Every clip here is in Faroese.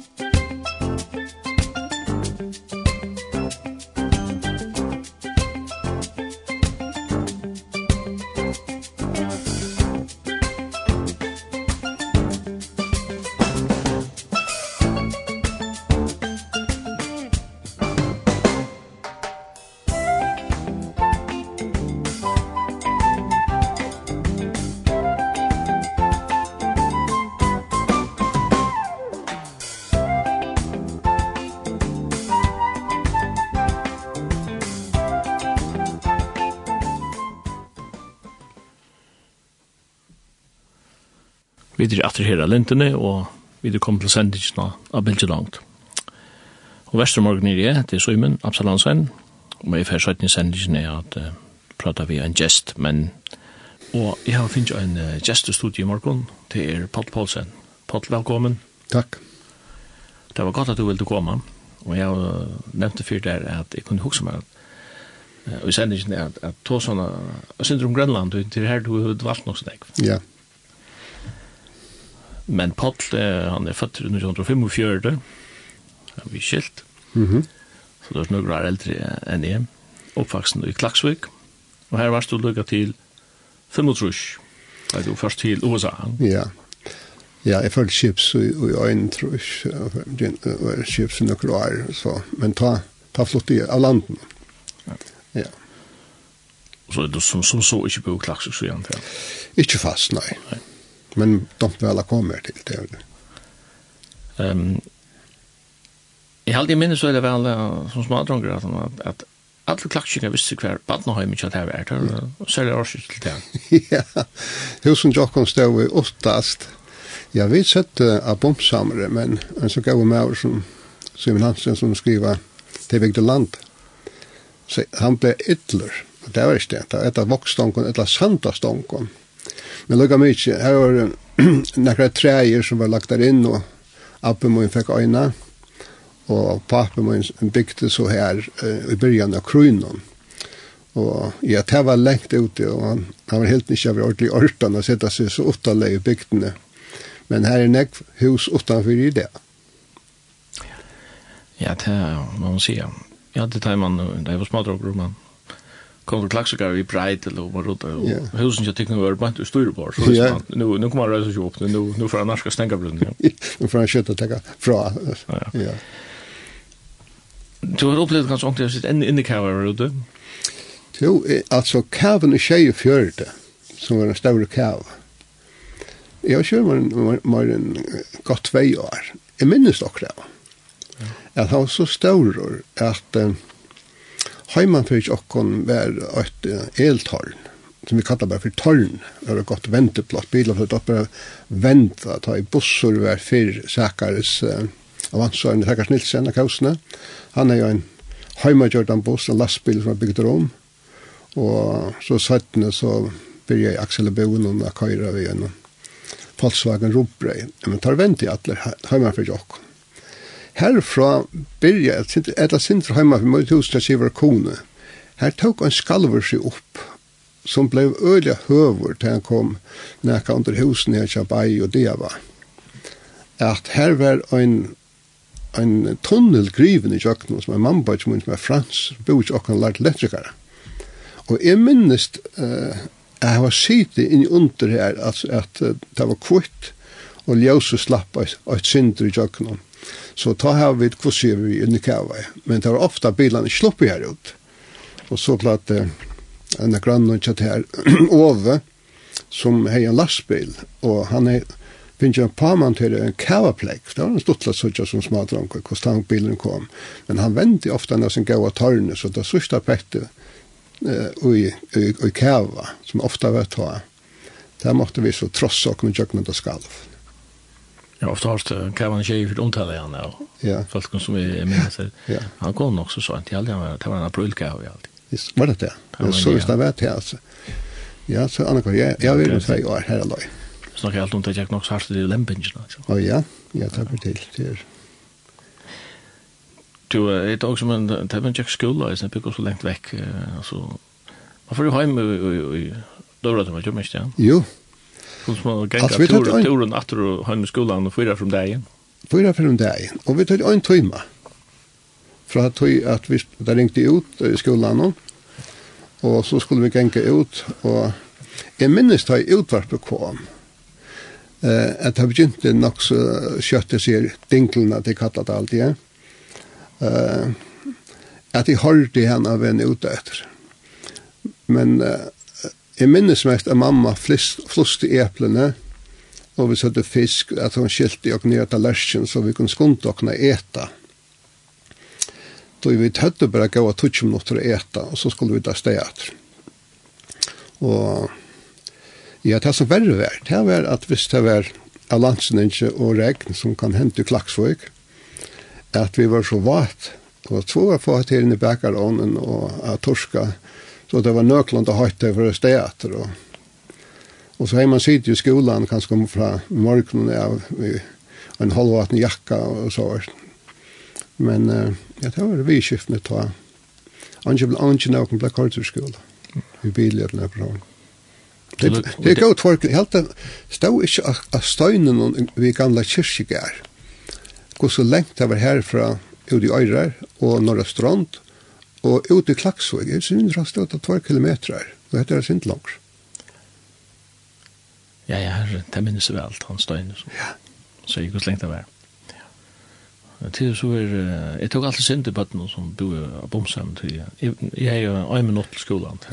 Musik vi er atter her lintene, og vi er kommet til sendingen av bildet Langt. Og Vestermorgen er jeg, det er Søymen, Absalansen, og jeg først søyten i sendingen er at uh, prater vi en gest, men og jeg har finnet en uh, gestestudie i morgen, det er Paul Paulsen. Paul, velkommen. Takk. Det var godt at du ville komme, og jeg uh, nevnte før der at jeg kunne huske meg at Og i sendingen er at, at to sånne, jeg synes om Grønland, det er her du har valgt noe sånn, Ja. Men Paul, han er født i 1945, han blir skilt. Mm -hmm. Så det er noen år eldre enn jeg. Oppvaksen i Klaksvik. Og her varst du lykket til 35. da er først til USA. Ja. Ja, jeg følte chips i øynene, tror jeg. Jeg var chips i noen år, så. Men ta, ta flott i av landen. Ja. ja. Så er du som, som så ikke på Klaksvik, så igjen til? Ikke fast, nei. Nei. Men de väl kommer til det. Ehm um, Jag hade minns så er det väl som smartdronger att at, at alle klackskingar visste hver Badnaheim inte at här är det och så är det også til det. Ja. Husen Jakob stod i åttast. Ja, vi sett uh, att bombsamare men en så gav med oss som Simon Hansen som skriver til Vigde land. Så han ble ytler. og Det var ikke det. Det var et av vokstången, et av sandastången. Mm Men lukka mykje, her var nekra treier som var lagt der inn, og appen min fikk øyna, og pappen min bygde så her uh, i byrjan av krunnen. Og ja, det var lengt ute, og han, han var helt ikke over ordentlig orten å sette seg så uttalig i bygdene. Men her er nekv hus utanfor i det. Ja, det er, må man sier. Ja, det tar man, det er jo smadrokker, man kom til Klaxikar i breit eller om runt och husen jag tycker var bant och styr på så ja. nu nu kommer rösa sig upp nu nu får han ska stänga brunnen. ja Nu får han köta ta fra. Ja. ja Du har upplevt kanske också att sitta in i kavan runt. Jo, alltså kavan är tjej fjörde som var en stor kav. Jag har kört mer än gott två år. Jag minns dock det. Att han var så stor att Heimanfyrir okkon var et eltorn, som vi kallar bare for torn, var et godt venteplott, bilar var oppe bare venta, ta i bussur var fyrir sakaris uh, avansvarende Sakaris Nilsen av kausene. Han er jo en heimagjordan buss, en lastbil som var bygd rom, og så sattene så byrja jeg Axel og Boen og Køyra vi en Volkswagen Rubrei, men tar vent i atler heimanfyrir okkon. Herfra byrja et sinter, et av sinter heima for møyt hos til Sivar Kone. Her tok en skalver seg opp, som blev øyla høver til han kom nekka under husen her Kjabai og Deva. At her var en en tunnel griven i kjøkkenen som er mamba som er frans, bor ikke okkan lært elektrikere. Og jeg minnes uh, jeg var sitig inni under her at, at, uh, det var kvitt og ljøse slapp et, et synder i kjøkkenen. Så ta her vid kvosser vi i kava. Men det var ofta bilarna slopper här ut. Og så klart eh, en av grannen tjatt her, Ove, som hei en lastbil, og han er finnes en parmann til en kavaplekk, det var en stuttla suttja som smadrank, hvordan konstant bilen kom, men han vendi ofta når sin gaua tørne, så det sørsta pekte eh, i, i, i kava, som ofta var ta, der måtte vi så trossa og med jøkmen og skalv. Jag har oftast kan man tjej för omtala han och ja. folk som är med sig. Ja. Han kom också så inte alltid han var en aprilka och alltid. Visst var det det. Det så visst det var det alltså. Ja, så Anna jag jag vill säga år här då. Så allt om det jag nog så hardt i lämpingen alltså. Ja, ja, ja, tack för Det till. Du är ett också men Tevin Jack skola är sen pickar så långt veck alltså man får ju hem i dörrar som jag tror mest ja. Jo, Som små gänga turen, turen atter og hem i skolan och fyra från dagen. Fyra från dagen. Och vi tar en timme. Fra att at att vi där ringte ut i skolan och så skulle vi gänga ut och jeg minnes att jag utvart kom eh att ha begynt nok så skjøtte seg dinklene til kallet det alltid. Eh, at jeg hørte henne av en ute etter. Men eh, Jeg minnes mest at mamma flust, flust i eplene, og vi søtte fisk, at hun skilte og nye tallersken, så vi kunne skunde og kunne eta. Da vi tøtte bare gå og tutsi minutter å eta, og så skulle vi da steg etter. Og ja, det som verre var, det var at hvis det var av og regn som kan hente klaksvøk, at vi var så vart, og tro var få til inn i bekarånen og at torska, Så det var nøkland å høyte for å det etter. Og, og så har man sitt i skolan kanskje kommer från morgonen av en halvvaten jakka og så. Vart. Men uh, ja, det var vi skiftade ta. Anke blev anke när jag kom till kulturskola. Vi bilade den här Det, Det det godt folk helt stod ikke av støynen vi gamle kyrkjegær. Hvor så lengt det var herfra ut i Øyrer og Norra Strand, Og ut i Klaksvøk er synd rast ut av 2 kilometer, og dette er sint langt. Ja, ja, her, det minnes jeg vel, han støyne, så, ja. så jeg gikk slengt av her. Ja. Til så er, jeg tok alltid synd i bøtten som bor av bomsam til, jeg, jeg er jo en minutt til skolen.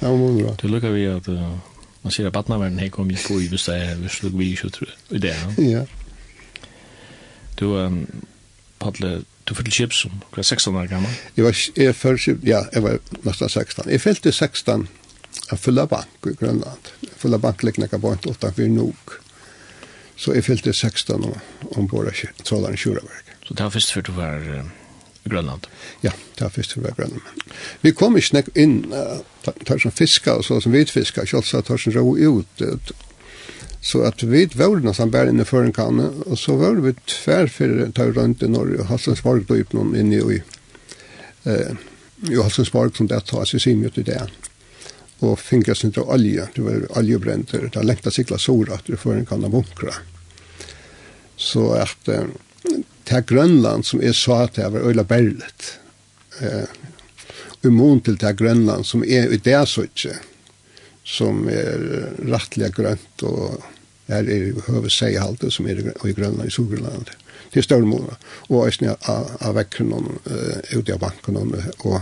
ja, det var bra. Det lukker vi at uh, man sier at bøttenaveren her kom jo på i hvis det er, hvis det er vi ikke tror i det. Ja. Du, um, Palle, du fyllde chips som var 16 år gammal? Jeg var, jeg først, ja, jeg var nesten 16. Jeg fyllde 16 av fulla bank i Grønland. Fulla bank likna kan bare ikke utanfor nok. Så jeg fyllte 16 år ombord av Trålaren Kjuraverk. Så det var først før du var uh, i Grønland? Ja, det var først før du var i Grønland. Vi kom ikke inn, uh, tar som fiskar og så som hvitfiskar, også tar som ro ut, uh, Så att vi vet var nästan bara inne för en kanne och så var vi tvär för ta rundt i norr og Hasselsborg då upp noen inn i eh i Hasselsborg som det tar sig sin ut i det. Och sin til olje, det var oljebränt där det läckta cykla sora att det får en kanne bunkra. Så att eh, det Grönland som är så att det var öla berlet. Eh, i til det Grönland som är i det så inte som er rettelig grønt, og her er i høve seihalte som er i Grønland, i Solgrønland, til større måneder, og æsne av, av vekkene, uh, ute av bankene, og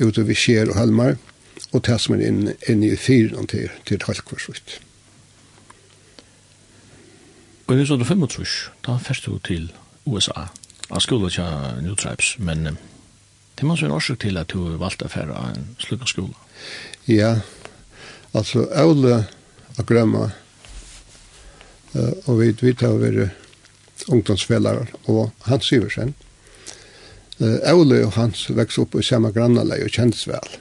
ute ved Kjer og Helmar, og det som er inne, inne i fyren til, til Tolkvarsvitt. Og det er så det 25, da fyrst du til USA, av skolen til New Tribes, men det må så en årsak til at du valgte å fære en slik skola. Ja, Altså, Aule og Grømma, uh, og vi vet har vært ungdomsfeller, og Hans Syversen. Uh, Aule og Hans vekste opp i samme grannalei og kjentes vel.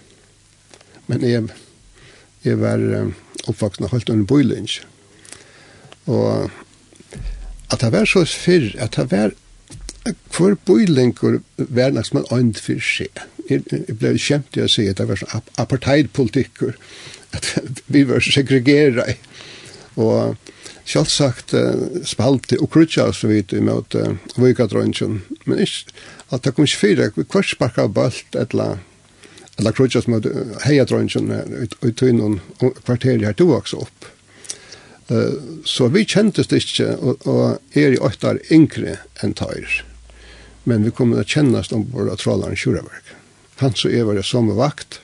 Men jeg, jeg var um, oppvaksende holdt under Bøylinj. Og at det var så fyrr, at det var hver bøylingur var næst man ånd for seg. Jeg, jeg ble kjent til å si at det var sånn apartheidpolitikker at vi var segregera og selv sagt uh, spalte og krutja oss vidt i imot uh, vikadrøntjen men ikke at det kom ikke fyra hver sparka bølt et eller annet krutja som hadde heiadrøntjen i tøynen kvarter her to vokse opp uh, så vi kjentes det ikke og, og er i åttar yngre enn tøyr men vi kom til å kjennast om våre trådaren Kjuraverk han så er var det som vakt?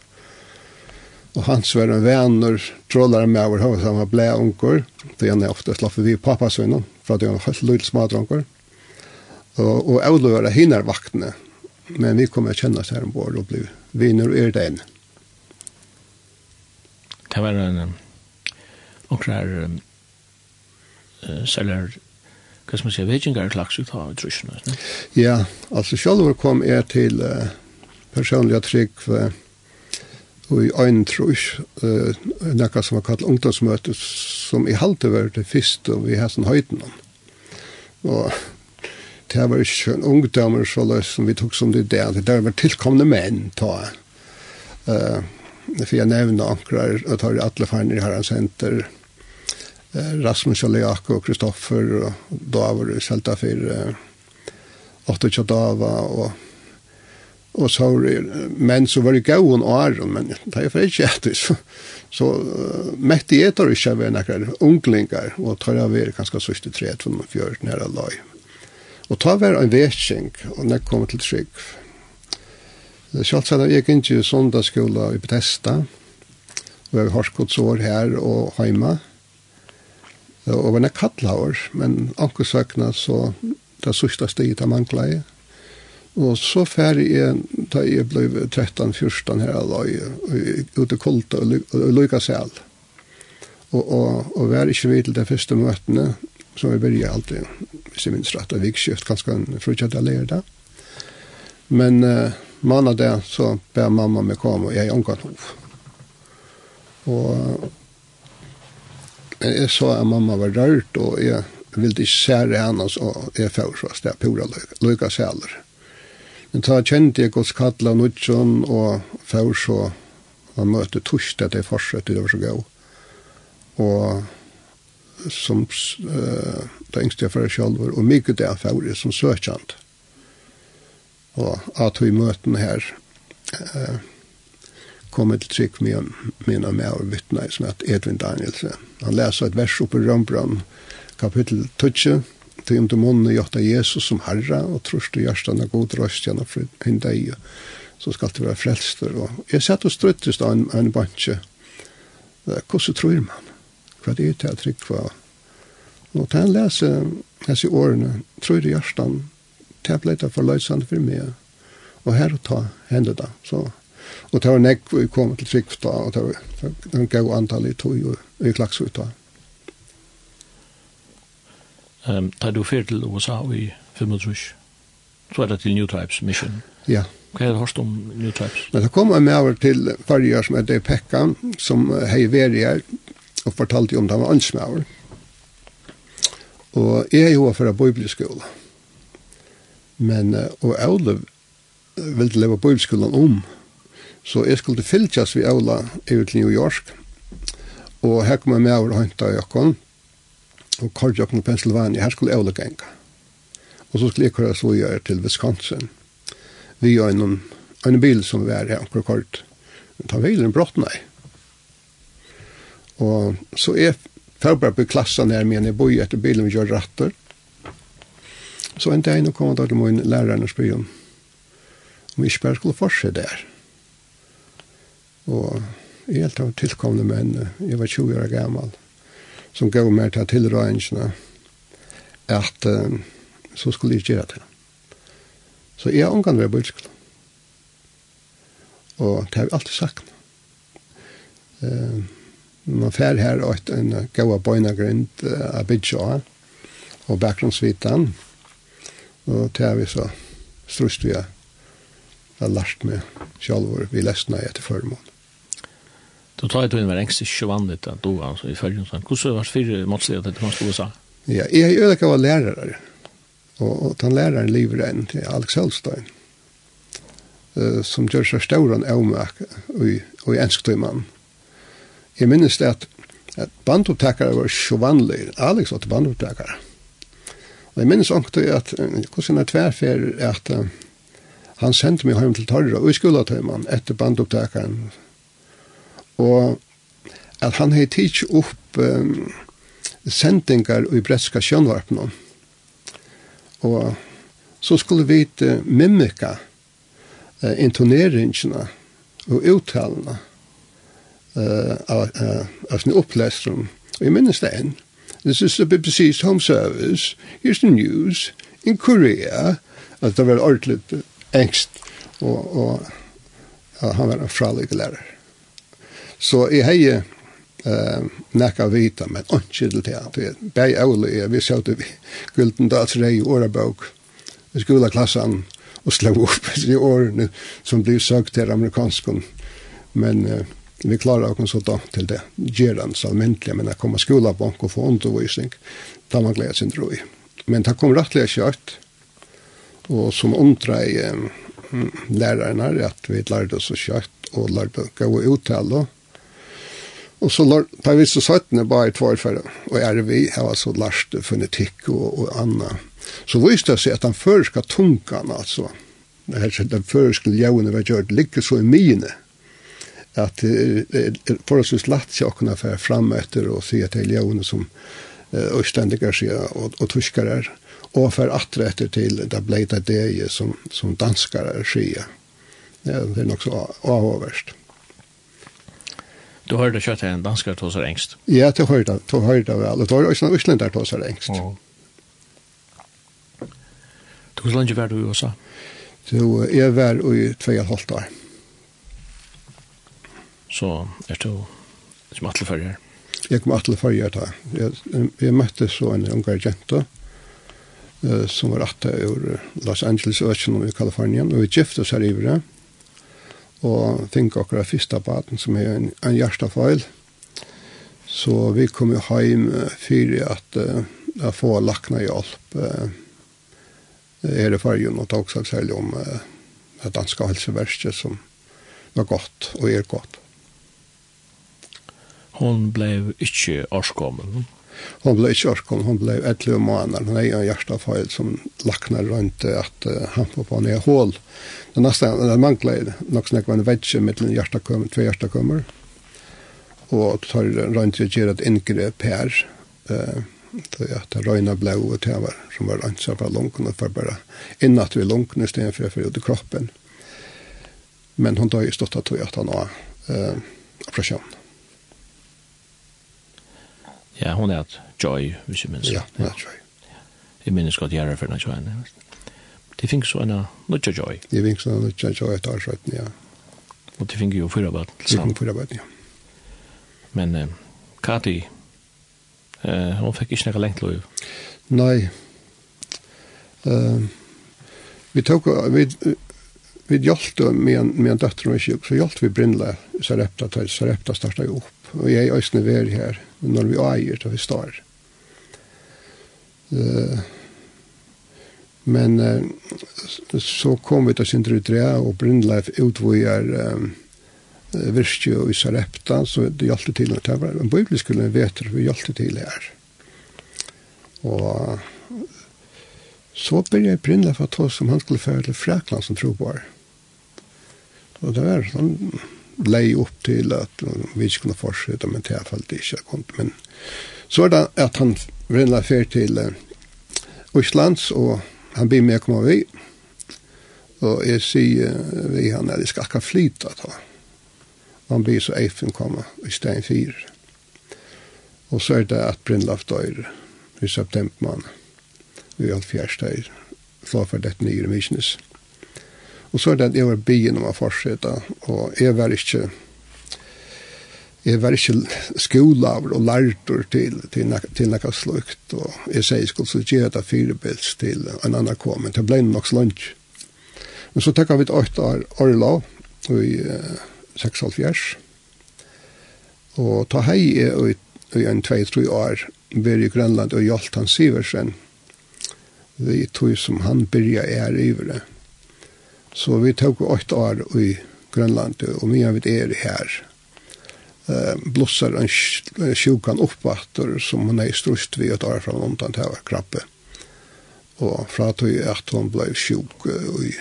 Og hans var en venner, trålare med vår hos han var blei unger. Det ene er ofte slapp vi pappasvinnen, for at det var helt lille smadronger. Og, og Olo var hinner vaktene, men vi kom å kjenne oss her ombord og ble vinner og det inn. Det var en unger her, uh, selger, hva skal man si, vikingar slags ut av trusjene. Ja, altså selv kom jeg til uh, personlige trygg, uh, og i ein trus, uh, nekka som var kallt ungdomsmøte, som i halte var det fyrst, og vi har sånn høyden om. Og det var ikke en ungdommer så løs som vi tok som det der, det der var tilkomne menn, ta. Uh, for jeg nevner ankrar, og tar i alle farner i herren senter, uh, Rasmus Jaliak og Kristoffer, og da i det selta for uh, 8 Tjadava, og og så men så var det gåen og æren, men det er for ikke etter, så, så uh, mette jeg tar ikke av noen unglingar, og tar av er kanskje sørste tre, for man fjør nære løy. Og ta av en vetsing, og når jeg kommer til trygg. Det er kjalt at jeg gikk i sondagsskolen i Bethesda, og jeg har skått sår her og hjemme, og var nek kattlaur, men anker søkna så det sørste stedet jeg manglet Og så færre jeg, da jeg ble 13-14 her, da jeg ute kolta og lykka selv. Og, og, og var ikke vidt til de første møtene, så jeg begynte alltid, hvis jeg minns rett, og vikskift, kanskje en frutjatt jeg leir det. Men uh, manna det, så ber mamma meg komme, og jeg er omgått hov. Og jeg så at mamma var rørt, og jeg ville ikke sære henne, og jeg fyrir så at er pura lykka seler. Lyk Men ta kjente jeg hos Katla Nudjon og før så han møtte torsdag til forsøk det var så gøy. Og som uh, det yngste jeg for selv og mye det er før som søkjent. Og at vi møten her uh, kom til trygg med mine med og vittne som heter Edvin Danielsen. Han leser et vers oppe i Rømbrann kapittel 2, til om du månne gjøtta Jesus som herre, og trus du gjerstane god røst gjennom en deg, så skal du være frelster. Og jeg sett og struttes da en, en bantje, hvordan tror man? Hva er det til å trykva? Og til han lese disse årene, tror du gjerstane, til ble det forløsende for meg, og her og ta hende da. Så, og det var nekk vi kom til trygg da, og det var en gav antall i tog, og i klagsut da um, tar du fyrt til USA i 25, så er det til New Tribes Mission. Ja. Hva er det hørst om New Tribes? Men det kom jeg med over til farger som heter Pekka, som hei veri her, og fortalte om det var ansmaver. Og jeg er jo fra bibelskolen. Men, og Aule ville leve bibelskolen om, så jeg skulle fylkjas ved Aula ut til New York, og her kom jeg med over og hentet i og kørte opp til Pennsylvania, her skulle jeg genga. Og så skulle jeg køre så gjøre til Wisconsin. Vi gjør en, en bil som vi er her, akkurat kort. Ta bilen brått, nei. Og så er forberedt på klassen her, men jeg bor etter bilen vi gjør ratter. Så en dag nå kom jeg til min læreren og spør om om vi ikke bare skulle fortsette der. Og jeg helt av tilkomne menn, jeg var 20 år gammal. Og som gav meg til tilrøyngene at uh, så skulle jeg gjøre det. Så jeg omgang ved bøyskolen. Og det har vi alltid sagt. Uh, man fer her og en en av bøynagrind uh, av bidja og bakgrunnsvitan og det har vi så strust vi har lært med sjalvor vi lesna etter formån. Då tar jag till en ängst i vanligt att då alltså i följden sånt. Hur så vars fyra att det måste USA. Ja, jag är ödaka var lärare. Och, och han läraren lever än till Alex Holstein. Eh som gör så stor en avmärk och i man. Jag minns det att, att bandupptäckare var tjovanlig. Alex var till bandupptäckare. Och jag minns också att, hur sina tvärfer att han sände mig hem till Torra och i man efter bandupptäkaren og at han hei tids opp um, sendingar i bretska sjønvarpnå. Og så skulle vi uh, mimika uh, intoneringina og uttalena uh, av, uh, av sin opplestrum. Og jeg minnes det enn. This is the BBC's home service. Here's the news. In Korea. At det var ordentlig engst. Og, og ja, han var en fralig lærer. Så jeg heier eh nekka vita men ikke til det det er bei Ole vi såg det gulden där så det i årabok, i skoleklassen, og slå opp i årene som blir søkt til amerikanskan men eh, vi klarer oss så da til det Gjeran, så almindelig, men jeg kommer skola på och få undervisning da man gleder sin droj men det kom rettelig kört og som undrar eh, lärarna at vi lærte oss så kört och å gå uttala Og så lär tar vi så søttene bare bara två og och är vi har så last fonetikk og, och anna. Så viste det seg att han förska tungan, alltså. Det här den förska ljuden vad gör ligger så i mine att för oss lätt sig att kunna föra fram efter och se er ljøvene som öständiga sker och, och tyskar er, och för att etter till det blejta det som, som danskar är. Ja, det är nog så avhåverst. Du har det kött en danskar tosar engst. Ja, det har det. det väl. Det var också en isländare tosar engst. Mm. Du hur länge var du i USA? Så jag var i två och halvt år. Så är du som atlefarger? Jeg kom atlefarger da. Jeg, jeg møtte så en ungar jenta uh, som var atta ur Los Angeles-økjen i Kalifornien, og vi gifte oss her i Vre og fikk akkurat første baden som er en, en hjertefeil. Så vi kom jo hjem fyrir at uh, jeg får lakna hjelp uh, er det fargen og tog seg særlig om uh, det danske helseverket som var godt og er godt. Hon blev ikke årskommen. Hon blev ikke orkom, hon blev 11 måneder. Hon er en hjertefeil som lakner rundt at uh, han får på nye hål. Det neste det mangler nok snakk var en vetsje mellom hjertekommer, tve hjertekommer. Og tar rundt og gjør et inngrep her. Uh, det er at det røyna blau og tevar som var ansvar på lunken og for bare innat vi lunken i stedet for å ut i kroppen. Men hon tar jo stått at han har uh, operasjonen. Ja, hon er att Joy, hvis jeg minns. Ja, hon är Joy. Jeg minns godt jag for henne, Joy. Det finns så en nutja Joy. Det finns en nutja Joy et år sånn, ja. Og det finns jo fyra barn. Det finns fyra barn, ja. Men eh, Kati, eh, hon fikk ikke nekka lengt lov. Nei. Uh, vi tok, vi, vi hjalte med en, med en døtter og en kjøk, så hjalte vi Brindle, Sarepta, Sarepta startet jo opp. Og jeg er øsne var her når vi eier til vi står. Uh, men uh, så kom vi til Sintrutre, og Brindleif utvojer um, virke og Isarepta, så det hjalp til at det var en biblisk skulle vet vi hjalp til her. Og så begynte jeg Brindleif å ta som han skulle føre til Frakland som trobar. Og det var sånn lei upp till att vi ikke kunne fortsette, men til fall det inte kom men så är det att han vände til till Islands och han blir med komma vi och sier uh, vi han när det ska ska flyta då han blir så eifen komma i stein fyr och så er det at Brindlaf dör i september måned. vi har fjärsta i for för det nere missiones. Og så er det at jeg var byen om å fortsette, og jeg var ikke jeg var ikke skolaver og lærter til, til, til noe slukt, og jeg sier jeg skulle gjøre det firebils til en annen kom, men det ble nok lunch. Men så tenker vi et åtte år orlov i uh, 76, og ta hei i, i en 2-3 år vi i Grønland og hjalp han Siversen, vi tog som han byrja er i det. Så vi tog åtte år i Grønland, og vi har det er her. Blossar en sjukan oppvatter som hun er strust vi et år fra London til å krabbe. Og fra tog at hun ble sjuk i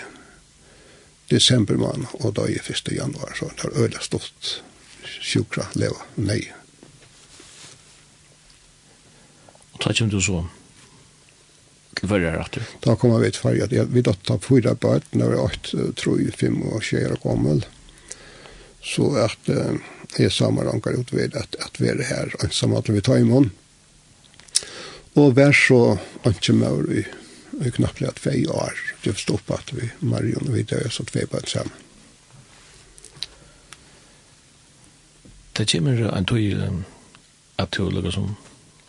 december man, og da i 1. januar, så det har øyla stått sjukra leva, nei. Og takk om du så til førre retter? Da kom vi til førre. Vi datt av fyra bøt når jeg åkt, 8, 3, fem og 6 år gammel. Så at eh, jeg sammenrankar ut ved at, at vi er her ensam at vi tar i mån. Og vær så ikke mer i, i knappt at vi er, Det er på at vi, Marion og vi døde, så at vi bøt sammen. Det kommer en tog at du lukker som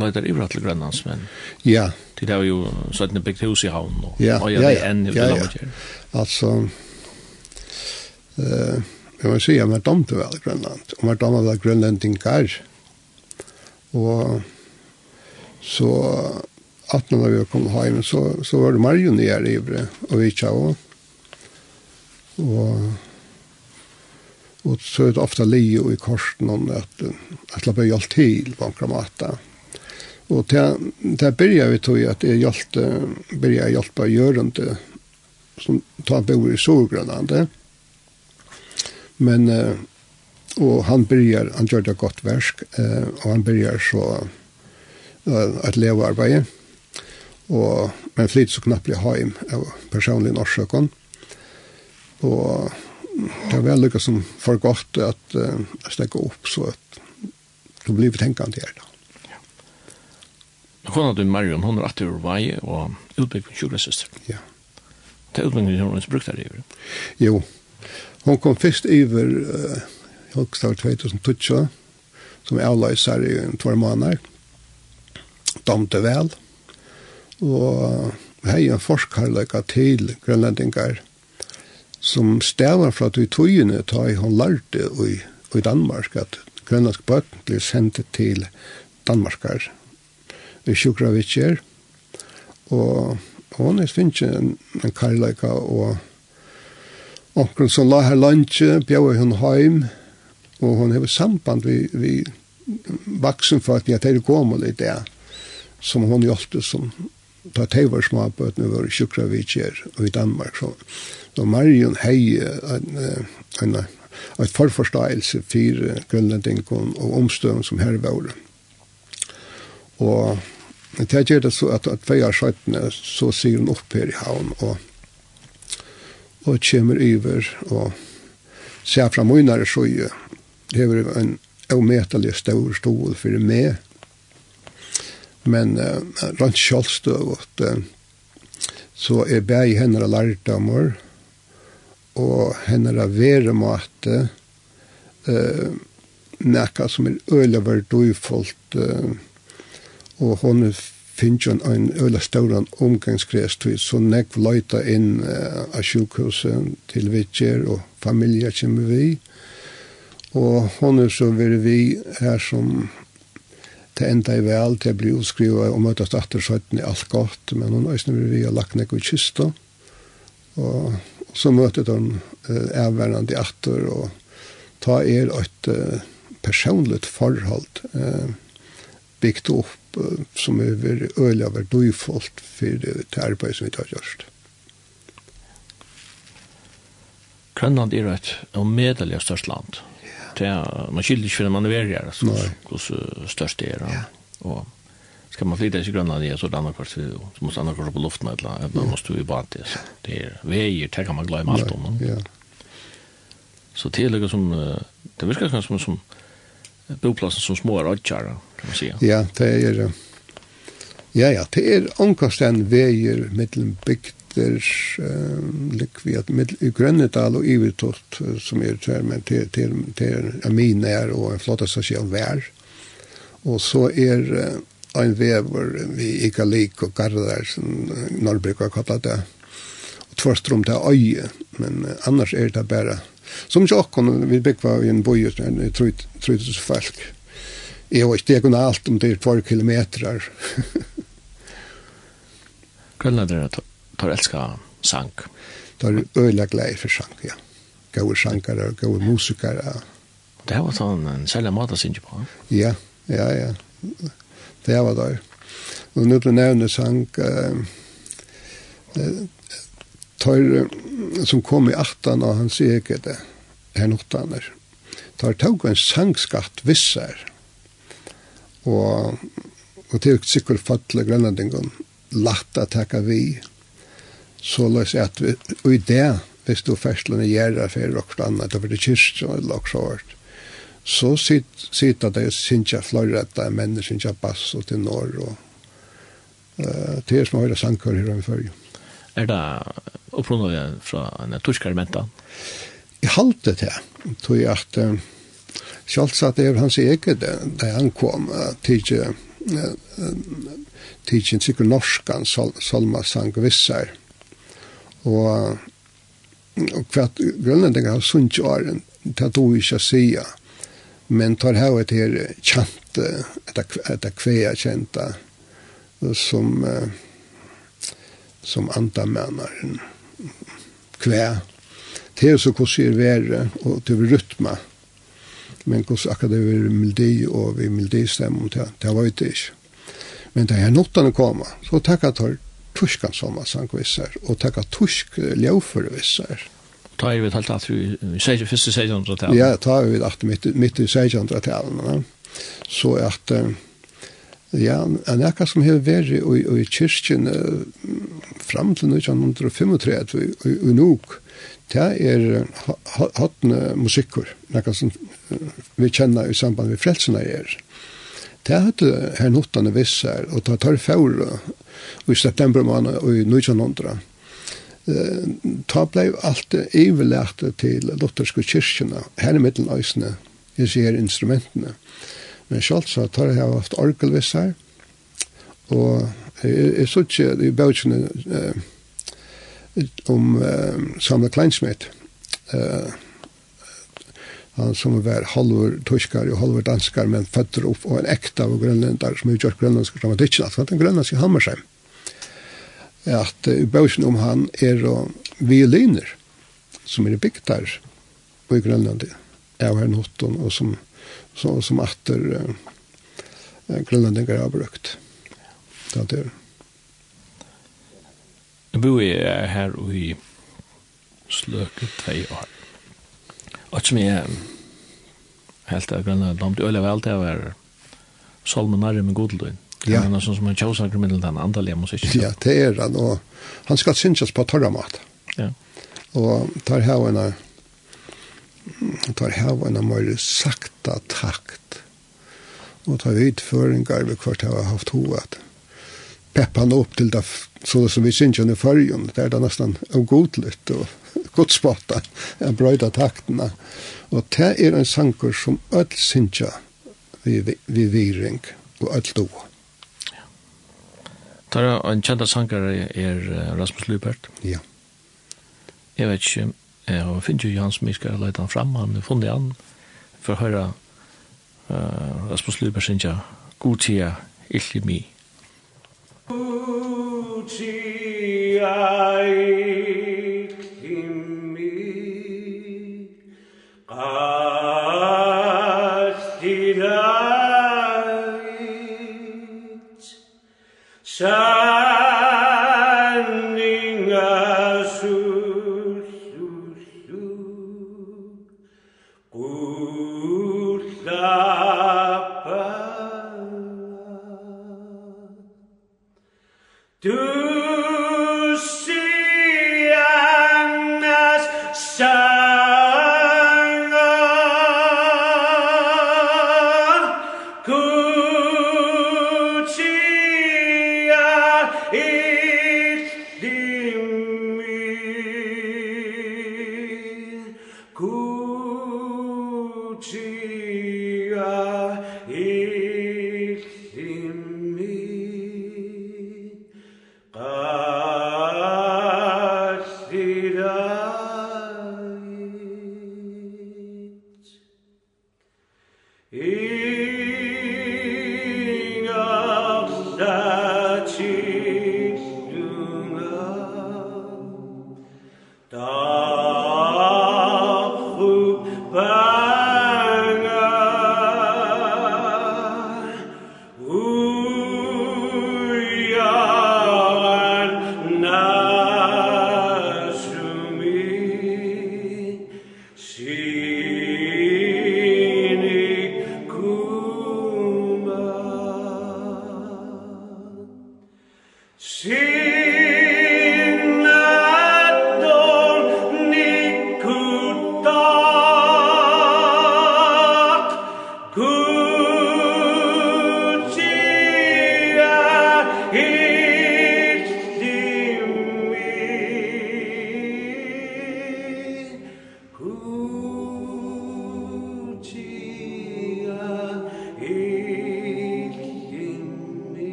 leitar ivra til Grønlands, men... Ja. Til det var jo sånn bygd hus i havn, og ja, og ja, ja, enn i ja, ja. Altså, uh, jeg må si, jeg var dom til vel Grønland, og var dom til grønlendingar, og så, at når vi kom hjem, så, så var det marion i her ivre, og vi tja og, og, og så er det ofte lio i korsen om at, at det ble gjort til på en kramata, og Og det byrja vi tog at jeg hjelpte, byrja jeg hjelpa gjørende som tar bor i Sorgrønlande. Men, og han byrjar, han gjør det godt versk, og han byrjar så at leva arbeidet. Og, men flyt så knappt knapplig heim av personlig norsøkken. Og det er veldig som for godt at uh, stekker opp så at det blir tenkende her da kona til Marion, hon er atter ur vei og utbygg for sjukresøster. Ja. Det er utbyggingen hun har brukt her i Jo, hon kom først iver uh, Hulkstad 2012, som jeg løser i tvær måneder. Domte vel, og hei en forskarløyka til grønlendingar som stavar fra at vi togene ta i hon lærte i, i Danmark at grønlandsk bøtten blir sendt til Danmarkar i Sjukravitsjer. Og hon er finnes en, en karlaka og onkel som la her landje, bjøy hun heim, og hon hever samband vi, vi vaksen for at jeg teir kom og litt det, som hon hjelte som ta teivar småbøtene våre Sjukravitsjer og i Danmark. Så, så Marion hei en, en, en forforståelse for grunnlendingen og omstøven som her var. Og Men det gjør det så at, at vi har skjøttene, så sier hun opp her i havn, og, og kommer over, og ser fra munnere sjøye, det er en avmetelig stor stol for meg, men uh, rundt kjølstøvått, uh, så er bæg henne lærdommer, og henne er av veremate, uh, nekka som er øylever døyfoldt, uh, og hon finnes en en øyla stauran omgangskrets til så nekv løyta inn uh, av sjukhuset til vittjer og familie kommer vi og hon er så veri vi her som til enda i vel til jeg blir utskriva og møtast atter søyten i alt godt men hon er veri vi har lagt nekv i kista. Og, så møtet hon uh, avvernande atter og ta er et uh, personligt forhold uh, bygd opp som er veldig øyelig av verdøyfolk for det arbeid som vi tar gjørst. Grønland er et medelig størst land. Ja. Er, man skylder ikke for man er veldig her, hvordan størst det er. Ja. Og skal man flytta til Grønland, ja, så er det andre kvart, så måste andre kvart på luften, eller man måste jo i bad det. Det er veier, det kan man glemme alt om. Ja. Så det er liksom, det virker kanskje som, som boplatsen som små rådkjæra, kan man säga. Ja, det er Ja, ja, det er omkastan veier mellan bygder, um, likviat, i Grønnedal og Ivertott, som er tvær, men till till min Aminær og en flotta sosial vær. Og så er uh, en vever vi ikke lik og gardar, som Norrbruk har kallat det, og tvørstrom til øye, men uh, annars er det bare Som jokken, vi byggva i en boi, trut, trut, folk. Jeg var ikke det alt om det er 12 kilometrar. Grønlandere tar elska sank. Tar øyla glei for sank, ja. Gauer sankare, gauer musikare. Det var sånn en særlig å synge på. Ja, ja, ja. Det var der. Og nå ble nevnet sank, uh, tar som kom i aftan av hans eget her notaner tar tog en sangskatt vissar. og og til sikkert fatle grønlandingen latt at takka vi så løs at vi og i det hvis du færslan i gjerra fyrir okkur annet, det var det kyrst eller okkur så sit sit at det syns jag flöra att det är människor syns jag bass och norr och eh uh, det är som har sankar här i. Er det opprunnet fra en torskare menta? Jeg halte det, tror jeg at um, Sjálfsagt er hans eget da han kom til tidsin sikker norskan sol, solmasang vissar. Og, og hva grønlandinga har sunt åren, det du ikke sier men tar her et her kjente, etter kvea kjenta, som uh, som andamänaren kvä det är så hur er värre och till rytma. Men hur akkurat det är melodi och vi melodi stämmer det det var inte men det här notan komma så tacka tar tuskan som sankvisar och tacka tusk ljoförvisar ta er vi helt att vi säger första säsongen Ja, ta er vi att midt, mitt i säsongen så att Ja, en ekka som har vært i, i kyrkjen fram til 1935 i, i, i Nuk, det er hattende musikker, nekka som vi kjenner i samband med frelsene er. Det hadde her nottene visser, og det tar fjord i september måned i 1900. Ta blei alt iverlært til lutherske kyrkjene, her i middelen øysene, jeg sier instrumentene. Men selv så tar jeg haft orkelvisser, og jeg, så ikke i bøkene om eh, Samuel Kleinsmith, eh, han som var halvor tyskar og halvor danskar, men føtter opp og en ekta av grønlendar som utgjør grønlandsk dramatikk, at han er grønlandsk i Hammersheim. At i bøkene om han er og violiner, som er bygd der på Grønlandet, av her Hotton, og som så, som atter eh, grunnlendingar har brukt. Det er det. Nu bor jeg her i sløket tve år. Og som jeg helt av grunnlendingar, om du øyler vel til å være salmenare med godeløyn. Ja. Det er noe som er tjåsaker med den andalige musikken. Ja, det er han. Og han skal synes på torra mat. Ja. Og tar her og en tar hava en mer sakta takt og tar utføringar vi kvart har haft hovet. Peppan upp til det så som vi syns i färgen, det er det nesten ogodligt og godspotta en brøyda taktene Och det är en sanker som öll syns vi vi viring och öll då. Ja. Tar en kjent sanker är Rasmus Lubert. Ja. Jeg vet Eh, og finner jo han Miska jeg skal han fram, han har funnet han, for å høre uh, Rasmus Lyberg synge God tida, illi mi. God tida.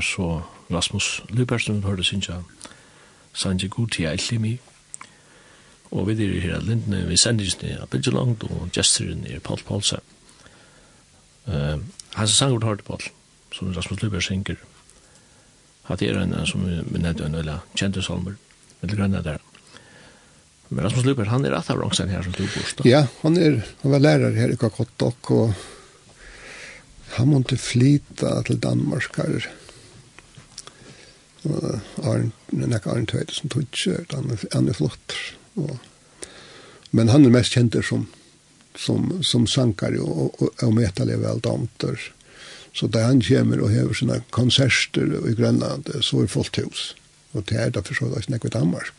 var så Rasmus Lybergstrøm hørte synja Sanje Guti Eilimi og vi er her lindene vi sendisene av Bidja Langt og gesteren er Paul Paulse uh, hans sangur hørte Paul som Rasmus Lyberg synger hatt er en som vi nevnte en eller kjente salmer eller grønne der Men Rasmus Lyberg, han er at av rongsen her som du bor, Ja, han, er, han var lærer her i Kakottok, og han måtte flyta til Danmark her nek Arne Tveit som tutsi, han er flott. Og, men han er mest kjent som, som, som sankar og, og, og metalev vel amter. Så da han kommer og hever sine konserter i Grønland, så er fullt hus. Og det er derfor så er det ikke i Danmark.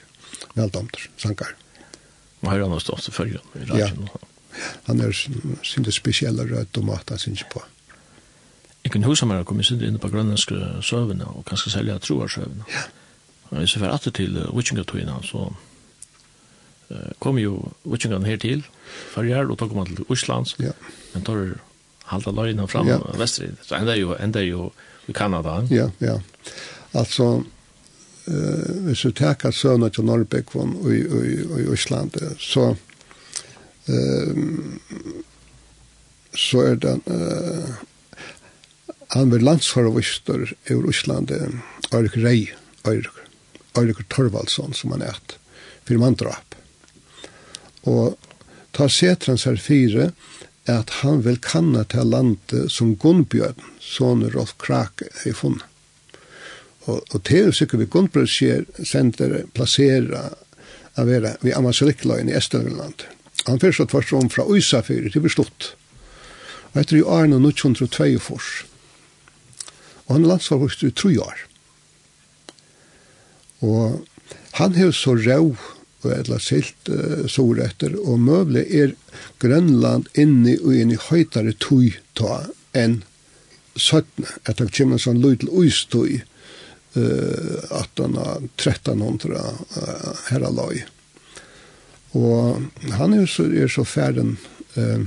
Vel amter, sankar. Og her er han stått selvfølgelig i Ja, han er sin spesielle rødt og mat han synes på. Jeg kunne huske meg å komme inn på grønlandske søvene og kanskje selge troarsøvene. Ja. Og hvis jeg var atter til uh, Witchingatøyene, så uh, kom jo Witchingan her til, farger, og tok man til Oslands. Ja. Men tar halda løgene fram ja. vestrid. Så enda jo, enda jo i Kanada. Ja, ja. Altså, uh, hvis du tenker søvna til Norrbekkvon i, i i Osland, så Uh, så er det uh, Han var landsforvister ur Íslandi, Eirik Rey, Eirik, Eirik Torvaldsson, som han eit, fyrir mandrap. Og ta setran sær fire, at han vil kanna til landet som Gunnbjørn, sånne Rolf Krake, er funnet. Og, og til og sikkert vi Gunnbjørn skjer, sender, plassera, av vera, vi Amasiliklaen i Estelvinland. Han fyrir så tvers om fra Øysafyrir til vi. Og etter i Arne 1922 fors, Og han er landsforvokst i tru år. Og han har så rau og etla silt uh, soretter, og møvle er Grønland inni og inni høytare tui ta enn 17, at det kommer en sånn lydel uistui, uh, 18-1300 uh, herraløy. Og han er så, er så færden uh,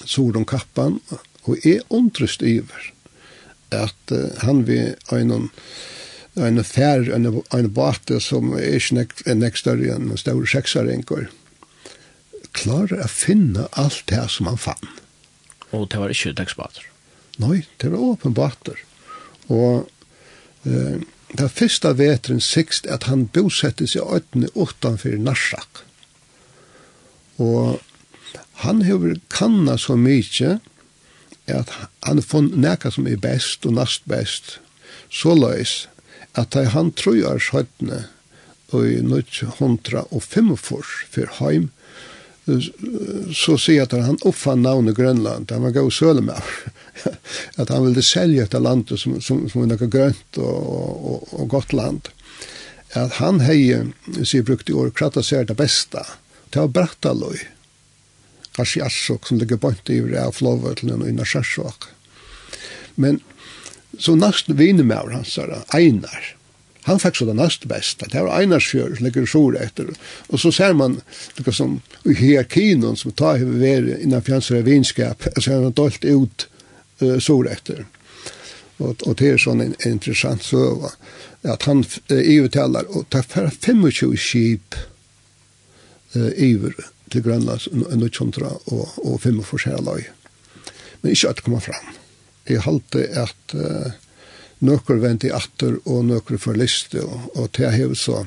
sord om kappan, og er ondrest iver at uh, han vi en en fær en en båt som er ikke en ekstra en stor seksarenker klarer å finne alt det som han fann. Og det var ikke dagsbater? Nei, det var åpenbater. Og eh, det første vetren sikst at han bosette seg øyne utenfor Narsak. Og han har kanna så mykje, at han fann nekka som er best og nast best, så løys at da han trøyar skjøttene i 1945 for heim, så sier at han oppfann navnet Grønland, han var gav Sølemar, at han ville selge etter landet som, som, som er noe grønt og, og, og godt land. At han hei, sier brukt i år, kratta seg det beste, det var Brattaløy, Asjasok, som ligger bort i av flåvøtlen og innan Sjarsok. Men så nast sa det, Einar, han fikk så det nast beste. Det var Einars fjør, som ligger sår etter. Og så ser man, det som i hierarkien som tar hver veri innan fjansere vinskap, så er han dolt ut uh, sår etter. Og, og det er sånn en, en interessant søva, at han uh, ivertalar, og tar 25 skip uh, iver til Grønlands under kjøntra og, og fem og forskjellig. Men ikke at det kommer fram. Jeg halte at uh, nøkker vent i atter og nøkker for liste, og, og til jeg hev så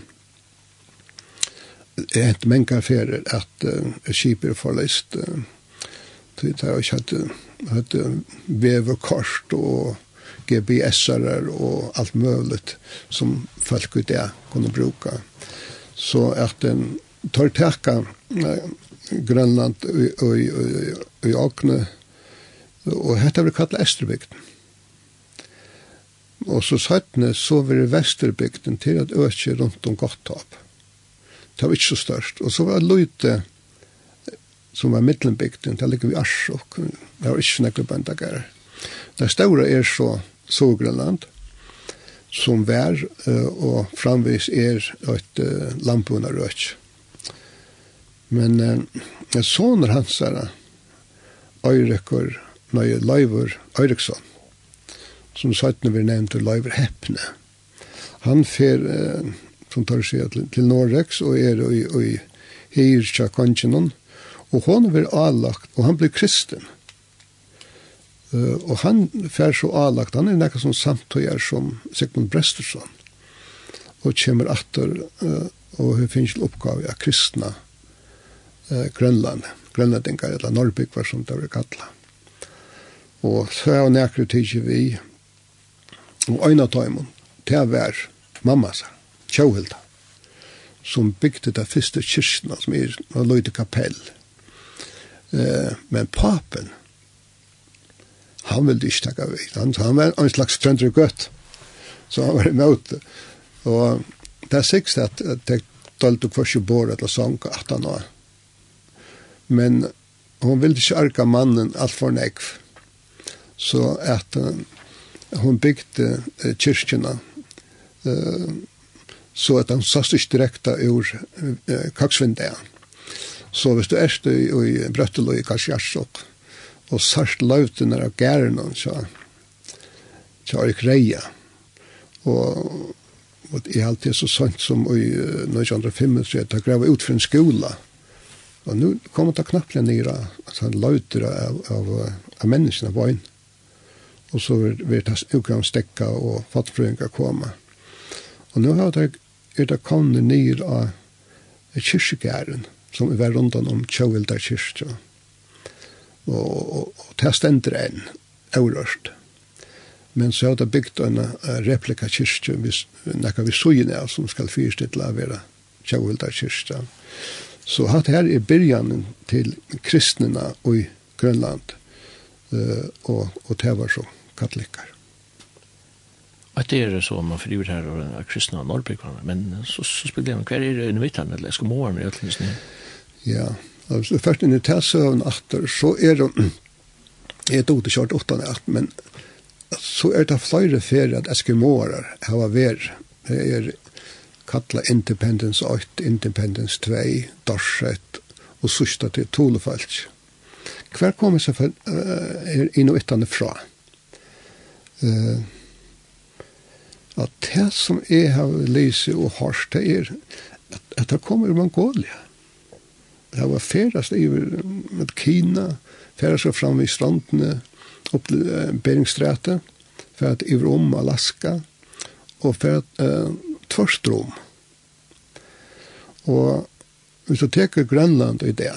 jeg hent menga affærer at uh, skipet for liste, uh, til jeg har ikke hatt veverkort og GPS-er og alt mulig som folk ut det kunne bruke. Så at den tar teka Grønland i Akne, og hetta blir kallet Esterbygden. Og så sattne så var det Vesterbygden til at øke rundt om Gotthap. Det var ikke så størst. Og så var det Løyte, som var middelenbygden, det ligger vi Arsjok. Det var ikke nekker bandagere. Det store er så Sogrønland som vær og framvis er et uh, landbunarøk. Men eh, soner hans er Øyrekur nøye Løyver Øyreksson, som 17 vi nevnte Løyver Heppne. Han fer, eh, som tar seg til, til Norreks, og er i, i Hirtja Kongenon, og hon blir avlagt, og han blir kristen. Uh, og han fer så avlagt, han er nekka som samtøyer som Sigmund Brestersson, og kommer atter uh, og hun finnes oppgave av kristna eh, Grønland, Grønlandingar, eller Norrbygvar som det var kalla. Og så er hun ekkert tidsi vi, og øyna tøymon, til å være mamma sa, Kjauhilda, som bygde det første kyrkina, som er en løyde kapell. Eh, men papen, han ville ikke takka vi. Han, han var en slags frendre gøtt, så han var imot det. Og det er sikkert at det er dølt og kvarsi bor eller etter at han var, men hon ville ikke arka mannen alt for nekv. Så at uh, hon bygde uh, kyrkjena uh, så at han sast ikke direkta ur uh, kaksvindea. Så hvis du erst i, i Brøttelo i Karsjarsok og sart lautene av gærene så så er greia og, og jeg er alltid så sant som i 1905 så jeg tar grava ut for en skola Og nu kommer det knapplega nira, altså han lauter av, av, av menneskene på inn. Og så vil det utgang stekka og fattfrøynga komme. Og nu har det er det kommet nir av kyrkjegæren, som er rundt om Tjøvilda kyrkja. Og, og, og det stender enn, eurørst. Men så har det bygd en replika kyrkja, nekka vi sujina som skal fyrstidla av vera Tjøvilda kyrkja. Og Så hatt her er byrjanen til kristnina i Grønland, uh, og, og det var så katolikkar. Att det är så man förlorar här av kristna och norrbyggvarna. Men så, så spelar man, hver er det under mittan? Eller ska måla med det? Liksom. Ja, alltså först när det här sövn åter så är det är det återkört åttan åt, men så är det flera färre att eskimoarar har varit det är kalla Independence 8, Independence 2, Dorset og sørsta til Tolefalsk. Hver kommer seg for, uh, er inn og ytterne fra? Uh, at det som jeg har lyst og hørt det er at, at det kommer Mongolia. Det var færast i med Kina, færast og fram i strandene, opp til uh, Beringstrætet, færast i Rom, Alaska, og færast uh, tvørstrom. Og hvis du teker Grønland i det,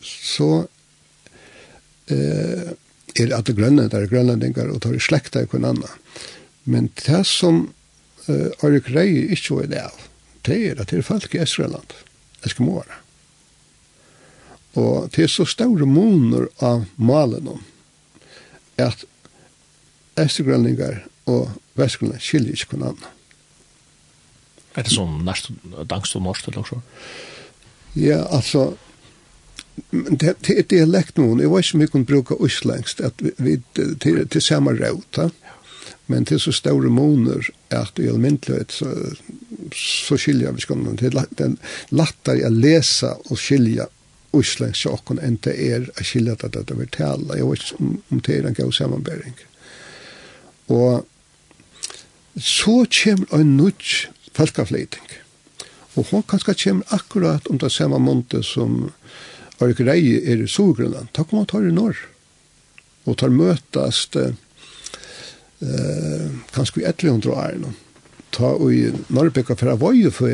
så eh, er det at Grønland er grønlandinger og tar i slekta i hverandre. annan. Men det som eh, er Rei ikke er det av, det er at det er folk i Esreland, Eskimoere. Og det er så store moner av malen om at Esrelandingar og Vestgrønland skiljer ikke hverandre. Er det sånn næst dangst og morst eller så? Ja, altså, det, det er dialekt noen, jeg vet ikke om vi kan bruke uslengst, at vi, til, til samme råd, men til så store måneder, at i almindelighet så, så skiljer vi skolen. Det er lettere å lese og skilje østlengst sjokken enn det er å skilje at det er tale. Jeg vet ikke om, om det er en god sammenbering. Og så kommer en nødt falkafleiting. Og hun kanskje kommer akkurat om det samme måned som Arik Reie er i Sogrunnen. Da kommer han tar i norr. Og tar møtast eh, kanskje i 1100 årene. Ta og i Norrbeka fra Vøye for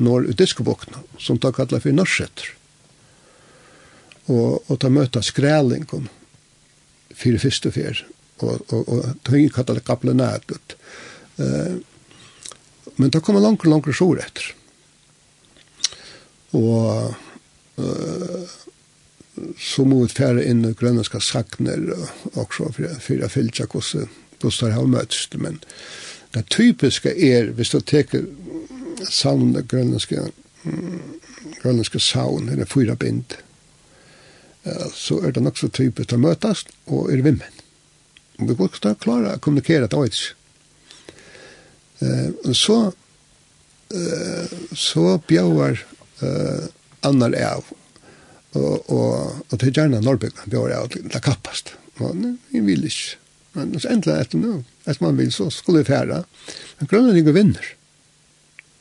norr i diskobokna, som tar kallar for norrsetter. Og, og ta møtast skrælingen fyrir fyrste fyr. Og, og, og tøy kallar det kaplenægut. Eh, Men det kommer langt, langt sår etter. Og uh, så må vi fære inn og grønlandske sakner også for å fylle seg hvordan Gustav har møttes. Men det typiske er, hvis du teker savn grønlandske grønlandske saun, eller fyra bind, så er det nok så typisk å møtes og er vimmen. Og vi går ikke til å klare å kommunikere til oss. Eh, så eh, så bjøver eh, annar av og, og, og til gjerne Norrbyggen bjøver av til kappast. Men vi vil ikke. Men så endelig etter nu etter man vill så skulle vi fære. Men grønlandingen vinner.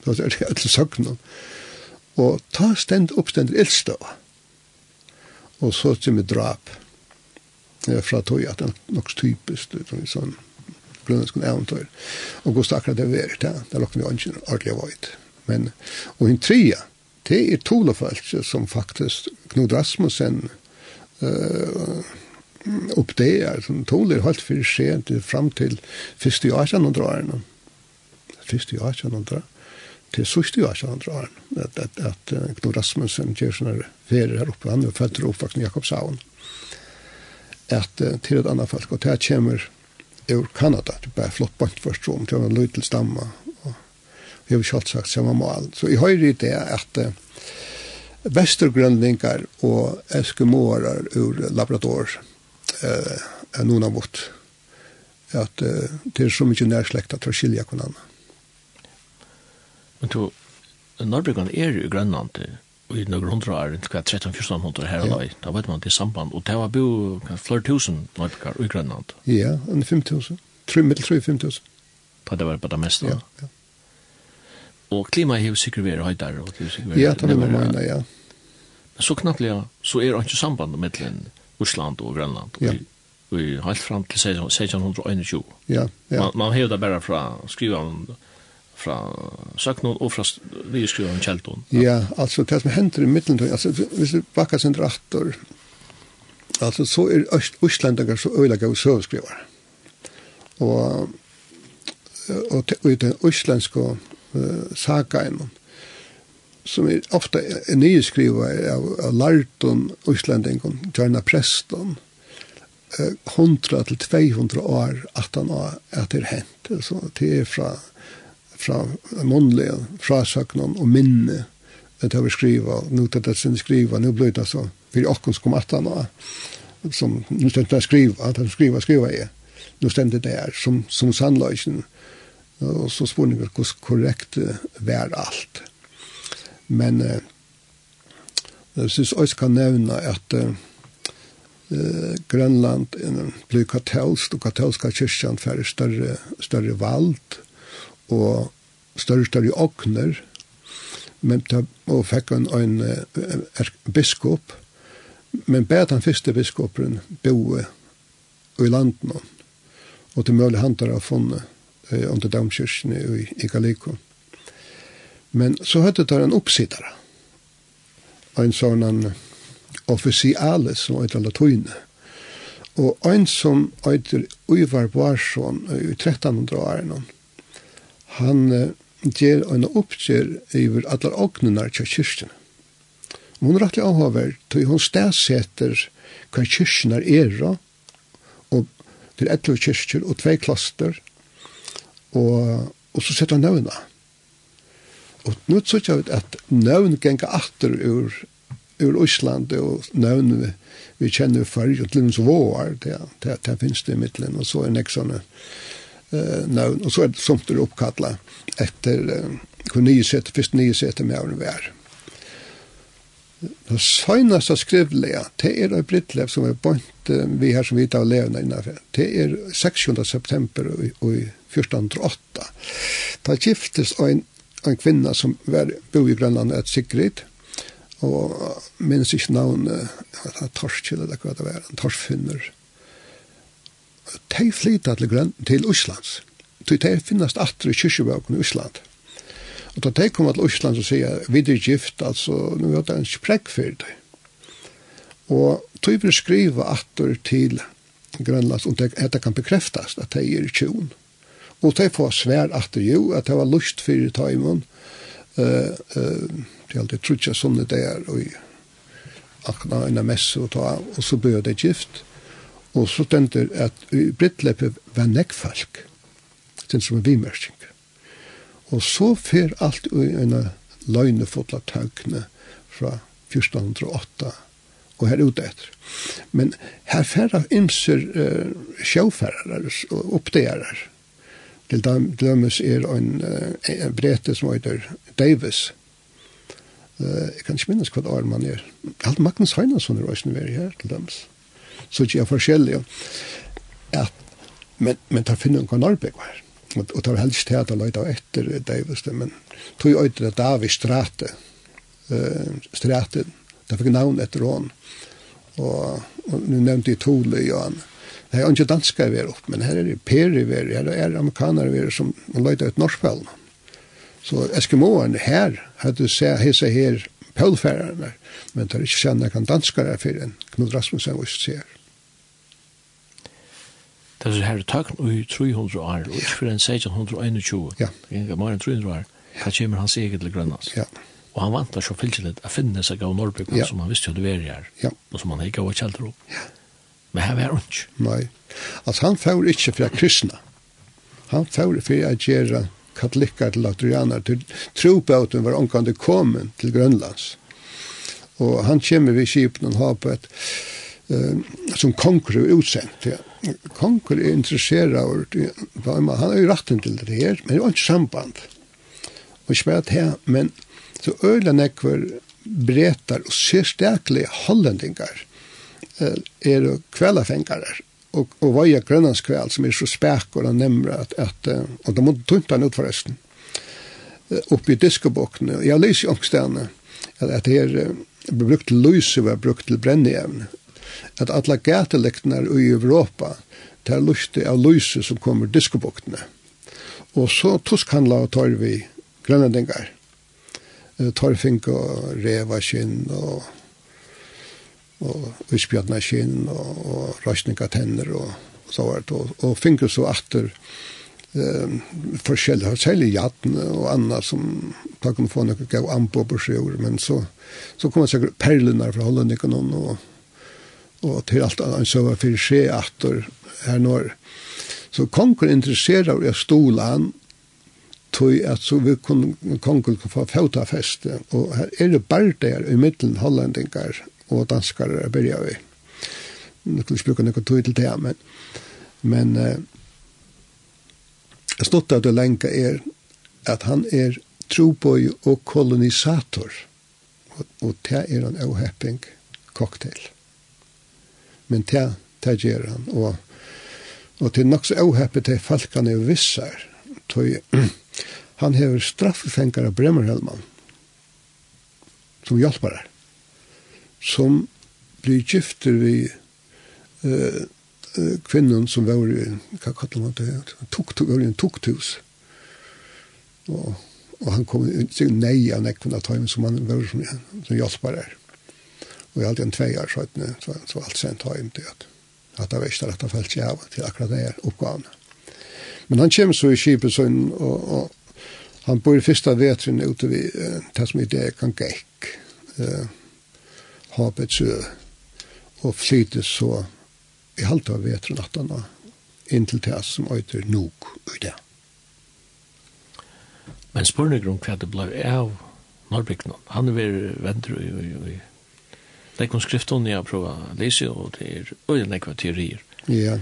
Så det er det alle søkene. Og ta stend oppstend ildstøv. Och så till med drap. Ja, fra tog at det är nok typiskt. det är sånn grønlandsk eventyr. Og gå stakkar det vi er til, der lukker vi ikke ordentlig av høyt. Men, og en tria, det er Tolofalsk som faktisk Knud Rasmussen uh, oppdeger, som Tol er holdt for sent fram til første i 1800-årene. Første i 1800 til sørste i 1800-årene, at, at, at Knud Rasmussen gjør sånne ferie her oppe, han er født til oppvakten i Jakobshavn at uh, til et annet folk, og det kommer ur Kanada. Det var flott bort først rom, det var en stamma. Og jeg har ikke sagt samma mål. Så i hører det at uh, och og eskimoarar ur Labrador eh är noen av vårt. At uh, det er så mycket närsläkt att å skilja hverandre. Men du, Norrbryggan er jo grønland, i några hundra år, inte kvar 13-14 hundra här och där, då vet man det samband. Och det var bo flera tusen nöjpekar i Grönland. Ja, en 5 tusen. Tre, mittel tre, 5 tusen. Det var bara det mesta. Ja, ja. Och klima har ju säkert varit höjdare. Ja, det var man ja. Men så knappt ja, så är det inte samband mellan Osland och Grönland. Ja. Och helt fram till 1621. Ja, ja. Man, man har det bara från skriva om fra søknån og fra vidskriven kjeldån. Ja, altså det som hender i middeltøy, altså hvis du bakkar sin rattor, altså så er Østlandinger så øyelaga og søvskrivar. Og, og, i den østlandske uh, sagaen, som er ofte er nyskrivar av, av larton Østlandingen, tjørna preston, uh, 100 til 200 år, 18 år, at det er hent. Så det er fra fra månlige frasøkene og minne det har vi skriva, nu tar det sin skriva, nu blir det så, vi jeg åkken kom at han som nu stendt det skriva, at han skriva, skriva jeg, nu stendt det her, som, som sannløysen, og så spør jeg hvordan korrekt vær alt. Men eh, jeg synes også kan nevne at eh, Grønland blir katolsk, og katolska kyrkjan færre større, større vald, og større større åkner, men ta, og fikk han en, en, biskop, men bæt han første biskopen boe i landet, og til mulig han der har funnet eh, under domkirken i, i Galiko. Men så hørte det en oppsittare, en sånn en officiale som heter Latoine, og en som heter Uivar Barsson i 1300 årene, han uh, ger en uppger över alla ognunar till kyrkene. Og hun er rettelig avhaver, tog hun stedseter hva kyrkjen er era, og til etter kyrkjer og tvei kloster, og, og så setter han nøvna. Og nå tror jeg at nøvn ganger atter ur, ur Ísland, og nøvn vi, vi kjenner før, og til og vår, det, det, det finnes det i midtelen, og så er det ikke sånne, eh, navn, og så er det somt er oppkattlet etter eh, hvor nye sete, først nye med åren vær. Det søgneste skrivlige, det er et brittlev som er bort vi her som vi tar levende innenfor. Det er 6. september og, og 1408. Da giftes en, en kvinna som var, bo i Grønland, et Sigrid, og minns ikke navnet, at han torskjøler, det var en torskfinner, de flytta til grøn, til Øslands. Så de finnes atre i kyrkjebøkken i Øsland. Og da de kommer til Øsland og sier, vi er gift, altså, nu er det en sprekk for det. Og de vil skriva atre til Grønlands, og det, det kan bekreftes at de er i tjon. Og de får svær atre jo, at det var lust for taimen, eh eh det alltid trutja sånne der og akna en messe og ta og så bød det gift Og så stender at brittleppet var nekkfalk, den som er vimersing. Og så fer alt i en løgnefotla tankene fra 1408 og her ute etter. Men her færre ymser uh, sjåfærere og oppdegjere. Til dømes er en, uh, brete som heter Davis. Uh, jeg kan ikke minnes hva det er man er. Alt Magnus Heinansson er også nere her til dømes så ikke er forskjellig. At, men, men ta finner en Norrbeck var. Og, og ta helst til at han løyde etter Davis, men tog jo etter David Strate, uh, Strate, da fikk navn etter hon. Og, og nu nevnte jeg Tole, Johan. Det er ikke danska vi opp, men her er det peri vi er, her er amerikanere vi er som løyde ut norskfellene. Så Eskimoen her hadde sett hese her pølfererne, men det er ikke kan danskere for en Knud Rasmussen og Øst sier. Det er her tøkken i 300 år, og ikke for en 1621. Ja. Mer enn 300 år. Her kommer hans eget til Grønlands. Ja. Og han vant så fylkjellet å finne seg av Norrbyg, ja. som han visste jo det var her. Ja. Og som han ikke var kjelder opp. Ja. Men her var han ikke. Nei. Altså han får ikke fra kristna. Han får for å gjøre katolikker til latrianer. Trobåten var omkant kommet til Grønlands. Og han kommer ved skipen og har på et som konkur er utsent. Konkur er interessera og han har jo ratten til det her, men det var ikke samband. Og ikke bare det, men så øyla nekver bretar og sérstaklige hollendingar er jo kvelafengare og, og vaja grønlandskvel som er så spekk og han nemmer at, at og de måtte tunta han ut forresten oppi i jeg leser i ångstene at, at det er brukt løse var brukt til brennevne at alla gatelektene i Europa tar lusti av lyse som kommer diskobuktene. Og så tuskhandla og tar vi grønnendingar. Torfink og reva kinn og og uspjatna skinn og, og røsninga tenner og, og så vart og, og finkur så atter eh, forskjellig, særlig jatten og anna som da kunne få noe gav anbo på sjøer, men så, så kom det sikkert perlene fra Holland og og til alt annet så var for skje atter her når. Så kongen interesserer av stola han, tog at så vi kunne kongen kunne få fjautafeste, og her er det bare der i middelen hollendingar og danskare er byrja vi. Nå skulle ikke bruke noe tog til det, men, men eh, stått av det lenge er at han er troboi og kolonisator, og, og det er en avhepping cocktail men det, det gjør han. Og, og til nok så åheppet til falkene og vissar. tog, han hever straffefenger av Bremerhelman som hjelper her. Som blir gifter vi uh, uh, kvinnen som var i, hva kallar man det, tok, var i en tukthus. Og, og han kom, nei, av han av tøymen som han var som, som hjelper her. Og jeg hadde en tveier, så, så, så alt sent har jeg til at, at det var ikke rett og felt seg av til akkurat det her oppgavene. Men han kommer så i Kipesund, og, og han bor i første vetren ute ved uh, det som i det kan gäck uh, havets ö og flytet så i halta av vetren at han in till det som øyter nok i det. Men spurningar om hva det ble av Norrbyggna. Han er ved venter i, i, i Lekon skrifton jeg prøver å lese, og det er øyne lekva teorier. Ja.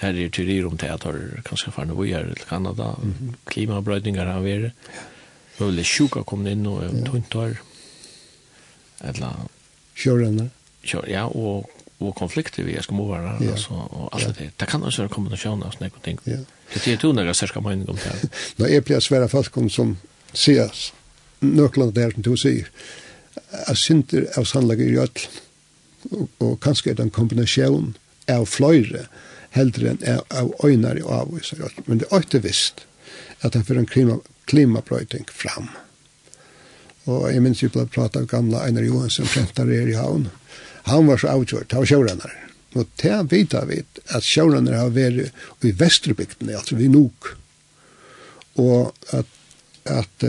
Her er teorier om teater, kanskje farne vujar til Kanada, mm -hmm. klimabrøydingar har vært, mulig sjuka kom inn og ja. tuntar, eller... Kjørende. Kjør, ja, og, og konflikter vi skal move måvare, ja. altså, og alt ja. det. Det kan også være kombinasjoner og sånne ting. Ja. Det er to når jeg ser skal mening om det. Nå er det svære folk som sier nøklene der som du sier, er synder av sannlager i øtlen. Og, og kanskje er det en kombinasjon av fløyre, heldre enn av, av øynar i avvis i. Men det er ikke visst at han fører en klima, klimabrøyting fram. Og jeg minns vi ble pratet av gamla Einar Johansson, fremtar er i havn. Han var så avgjort, han var sjårenner. Og det vet vi at sjårenner har vært i Vesterbygden, altså vi nok. Og at, at,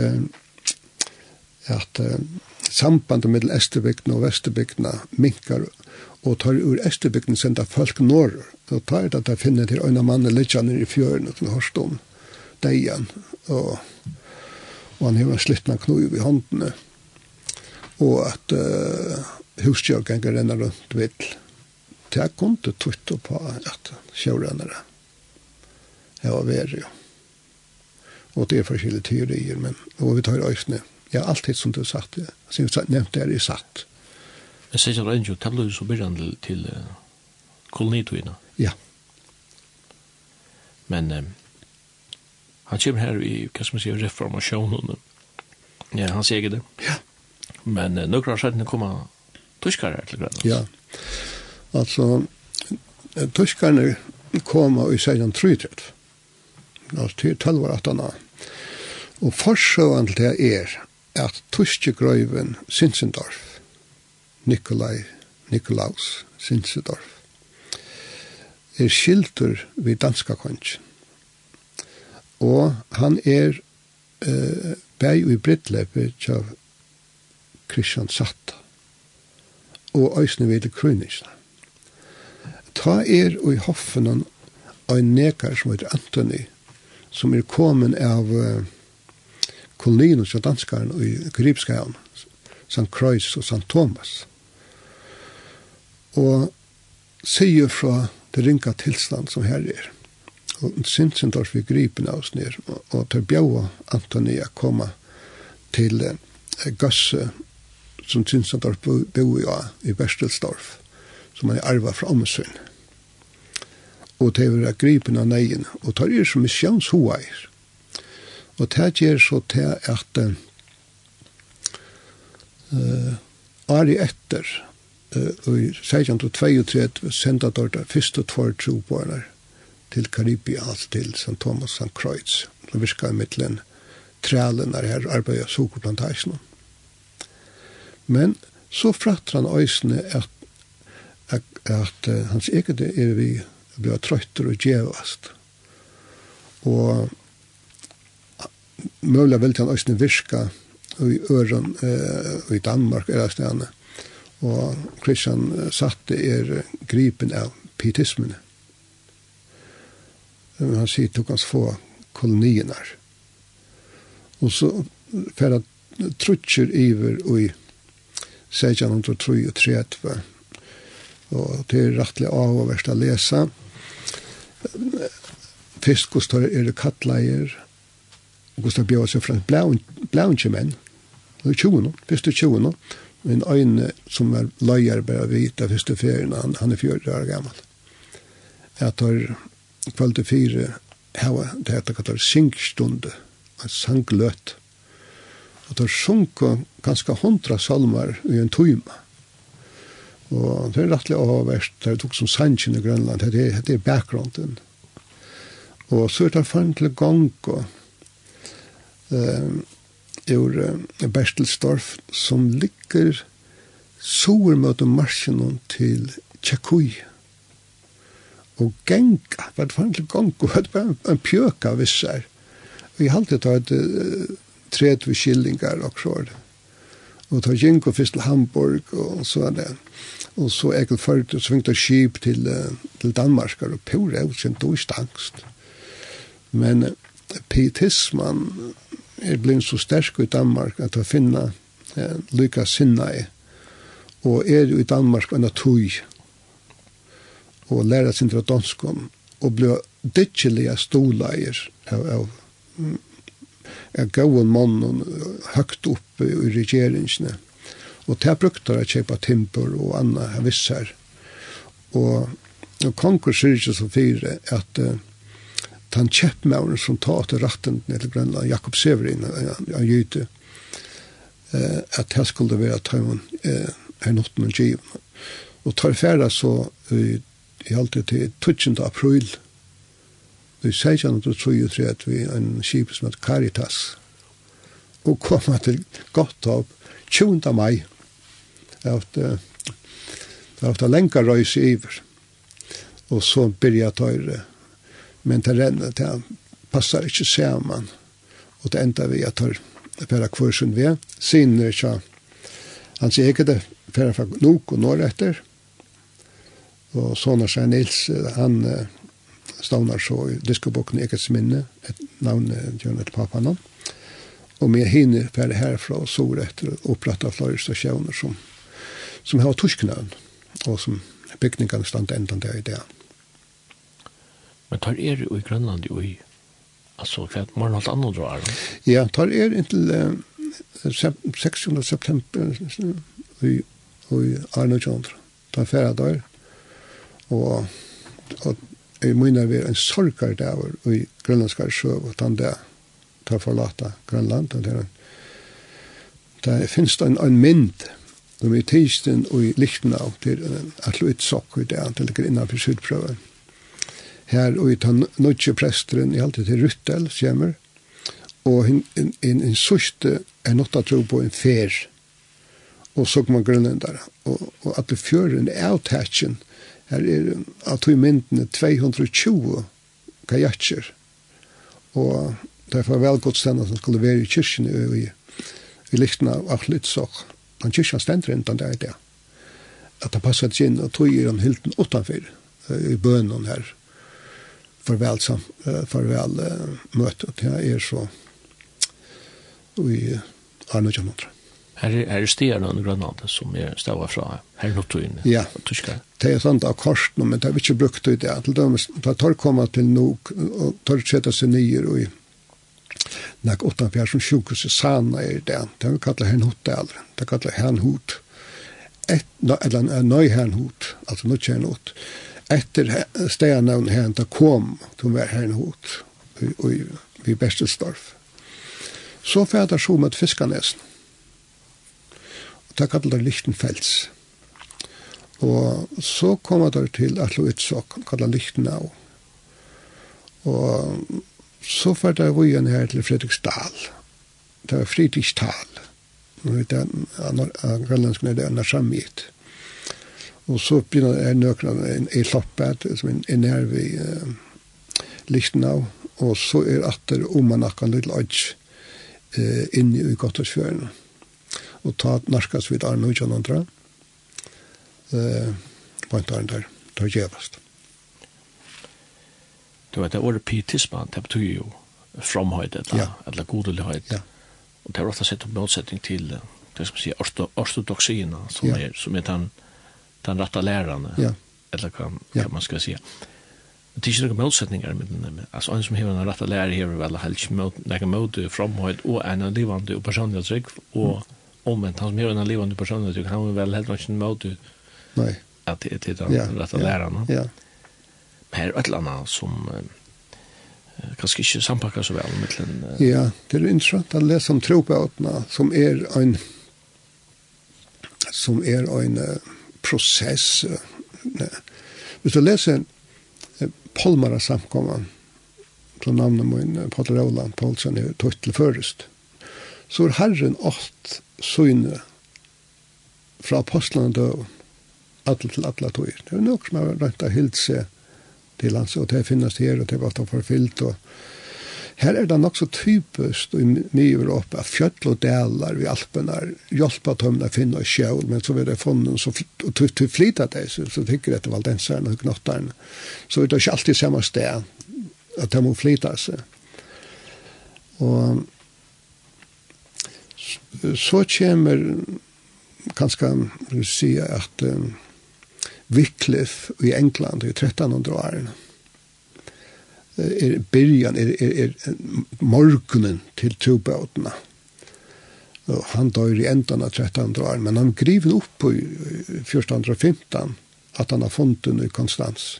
at, at sambandet mellom Esterbygden og Vesterbygden minkar og tar ur Esterbygden senda folk norr. så tar det at jeg finner til øyne mannen litt i fjøren og til Horstom, Dejan, og, og han hever slittna knov i håndene. Og at uh, husjørgengen renner rundt vill. Det er kun til tvitt på at sjørennere. Det var verre, jo. Og det er forskjellige teorier, men og vi tar øyne Ja, alt det som du har sagt, ja. som jeg nevnte er i satt. Jeg sier jeg rent jo, taler du så begynnende til til uh, kolonitøyene? Ja. Men um, han kommer her i, hva skal man si, reformasjonen. Ja, han sier det. Ja. Men uh, noen år siden komme tyskere her til grønne. Ja, altså, tyskerne kom i 1633. Altså, til 12 år 18 år. Og forsøvann til det er at tyske grøyven Sinsendorf, Nikolai Nikolaus Sinsendorf, er skiltur vid danska kongen. Og han er uh, bæg i brittlepet av Kristian Satta og æsne ved Krønisna. Ta er og i hoffen av en nekar som heter Antoni, som er kommet av uh, kolonien og danskaren i Karibskajan, St. Croix og St. Thomas. Og sier fra det ringa tilstand som her er. Og Sinsendorf vi gripen av oss ned, og tar bjaua Antonia komma til eh, Gøsse, som Sintzendorf bo i, i Berstelsdorf, som han er arva fra Omsund. Og til å gripen av neien, og tar er som misjonshoa er Og det gjør så til at uh, Ari etter uh, i 1632 senda der det første tvær trobårene til Karibia, alt til St. Thomas St. Kreutz. Det virka i mittelen trælen der her arbeidet sokopplantasjonen. Men så fratter han øysene at, at, at uh, hans eget er vi blir trøytter og djevast. Og mulig vel til han øyne virka i øren i Danmark eller stedene. Og Kristian satte er gripen av pietismene. Men han sier tok hans få koloniernar. Og så fer han trutcher iver i 1633 og Og det er rettelig av og verst å lese. Fiskostar er det kattleier, og Gustav Bjørn så fra blaunche menn, og det er 20 nå, første 20 nå, Men øyne som er løyer bare vita første ferien, han, han er 40 år gammel. Jeg tar kveld til fire, hava, det heter er synkstunde, en sangløt. Og det er sunket ganske hundra salmer i en tøyma. Og det er rettelig avverst, det er tok som sannsyn i Grønland, det er, det er bakgrunden. Og så er det fann til gang, og eh, ur uh, Berstelsdorf, som ligger sår mot marsjen til Tjekui. Og genka, hva det var egentlig gongo, og det var en pjøka vissar. Og jeg halte ta et uh, tret skillingar og så. Og ta genko fyrst til Hamburg og så er det. Og så ekel ført, svingt finkt skip til, uh, til Danmark og pura utkjent og i stangst. Men uh, pietisman er blind så sterk i Danmark at jeg finner eh, lykka sinna i. Og er i Danmark enn tøy og læra sin fra danskon og ble ditchelige stoleier av, av, av mann mannen høgt oppe i regjeringsne. Og til brukte å kjøpe timper og anna her. Og, og konkurs er ikke så fire at uh, han kjeppmauren som tar til ratten til Grønland, Jakob Severin, han gyte, uh, at her skulle være tøymen uh, her notten og given. Og tar færa så i, i alltid til 12. april, i 1633 at vi en skip som heter Caritas, og kom til godt Gotthop 20. mai, efter, efter lenka røys i iver. Og så byrja tøyre men det renner til han passar ikke saman. Og det enda vi at tar pera kvar sin er. Ikke han sier ikke det pera fra nok og når etter og sånne seg Nils han stavnar så i diskoboken Ekets minne. Et navn gjørne til pappan og med hinne pera herfra og sår etter å opprette flere stasjoner som som har torsknøvn og som bygningene stand enda der i det. Men tar er i Grønland jo i? Altså, hva er morgen alt annet du er? Ja, tar er inntil uh, 16. september i, i Arne Kjandra. Tar ferdig der. Og, og jeg mener vi er en sorgar der i grønlandskar sjø, og den der tar forlata Grønland. Og der, der finnes det en, en mynd som er tisten og i liktene av til en atloitsokk i det, til det ligger innanfor sydprøven her og i den nødje presteren i alt til Ryttel, kjemmer, og en, en, en, en sørste er nått å tro på en fer, og så kommer man der, og, og at det fjøren er avtatjen, her er at vi myndene 220 kajatsjer, og derfor vel godt stendet som skulle være i kyrkjen i, i, i liktene av Achlitsoch, han kyrkjen stender ikke den der i det, at det passet inn, og tog i den hilden utenfor, i bønnen her, farvel, farvel uh, møte. Det er så i Arne Kjernhundra. Her er, er stierne under Grønland som er stavet fra her nå tog inn, ja. tyskere. Det er sånn av korsen, men det har vi ikke brukt i det. Til dem, da tar kommet til nok, og tar sette seg nye og i nek 8 som sjukhus i Sana er det. Det har vi kallet hen hot eller. Det har kallet hen hot. Et, eller nøy hen hot, altså nøy hen hot etter stegarnavn henta kom, som var her hot, i, i, Bestelstorf. Så fædar så med fiskanesen. Og det kallar det Lichtenfels. Og så kommer det til Atlo utsåk, kallar Lichtenau. Og så fædar vi igjen her til Fredriksdal. Det var Fredriksdal. Nå vet jeg, grønlandskene er det er nærsamhet. Og Og så begynner jeg nøkene en eloppet, som en, en nerve uh, Lichtenau, og så er atter akkurat litt lodge uh, inne i Gottersfjøren. Og ta narskas vid Arne og John Andra. Uh, Point Arne der, er gjevast. Du vet, det året pietisme, det betyr jo fromhøyde, eller, ja. eller godelighet. Ja. Og det er ofte sett opp motsetning til, det skal man si, ortodoxien, som, ja. er, som er den den rätta läraren. Ja. Eller kan, ja. kan man ska säga. Det är ju några motsättningar med den. Alltså en som har den rätta lärare här väl helst mot några mot framhåll och en levande och personlig tryck och omvänt han som har en levande personlig tryck han väl helt enkelt mot Nej. Att det är den rätta läraren. Ja. Men här är ett annat som kanskje ikke sampakker så vel med den. Uh... Ja, det er interessant å lese om trobautene, som er en som er en uh, prosess. Hvis du leser Polmara samkomman, så namnet min, Paul Roland Paulsen, er tøyt til først, så er Herren åt søgne fra apostlene døv, atle til atle tøyer. Det er nok som har rønt av seg til hans, og det finnes her, og det var ofte forfylt, og Her er det nok så typisk i Nye-Europa at fjøtl og delar vi er hjelper til å finne sjøl, men så vil det funnet så og til flytta det, så, så tykker det til valdenserne og knotterne. Så det ikke alltid samme sted at de må flytta seg. Og så kommer kanskje vil si at um, Wycliffe i England i 1300 årene er byrjan, er, er, er morgunen til trobøtene. Og han dør i endan av 13 år, men han griver opp på 1415 at han har funnet den i Konstans.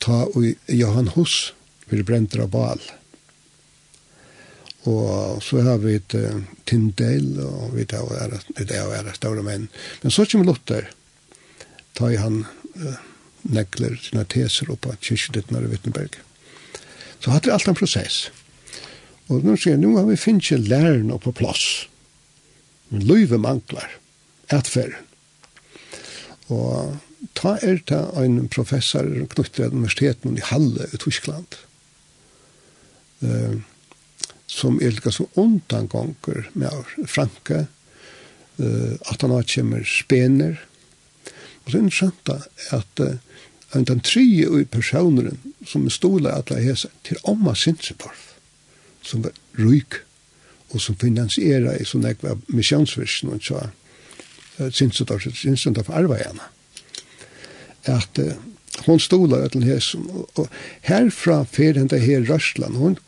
Ta og Johan Hus vil brente av bal. Og så har vi et uh, Tindel, og vi tar og er, det er store menn. Men så kommer Luther, ta i han uh, negler sine teser opp av kyrkjedittnare Wittenberg. Mm Så hadde det alt en prosess. Og nå sier jeg, nå har vi finnet lærerne på plass. Men løyve mangler, etferden. Og ta er det en professor knyttet til universiteten i Halle i Tyskland. Uh, som er litt som undanganger med Franke, uh, at han har kommer spener. Og det er interessant at uh, en den tredje ui personeren som er stola atla hesa til Amma Sinseborf, som var ryk og som finansierer i sånn ekva misjonsversen og så Sinseborf, Sinseborf arvajana. At uh, hon stola atla hesa og, og herfra fer henda her Røsland, hon,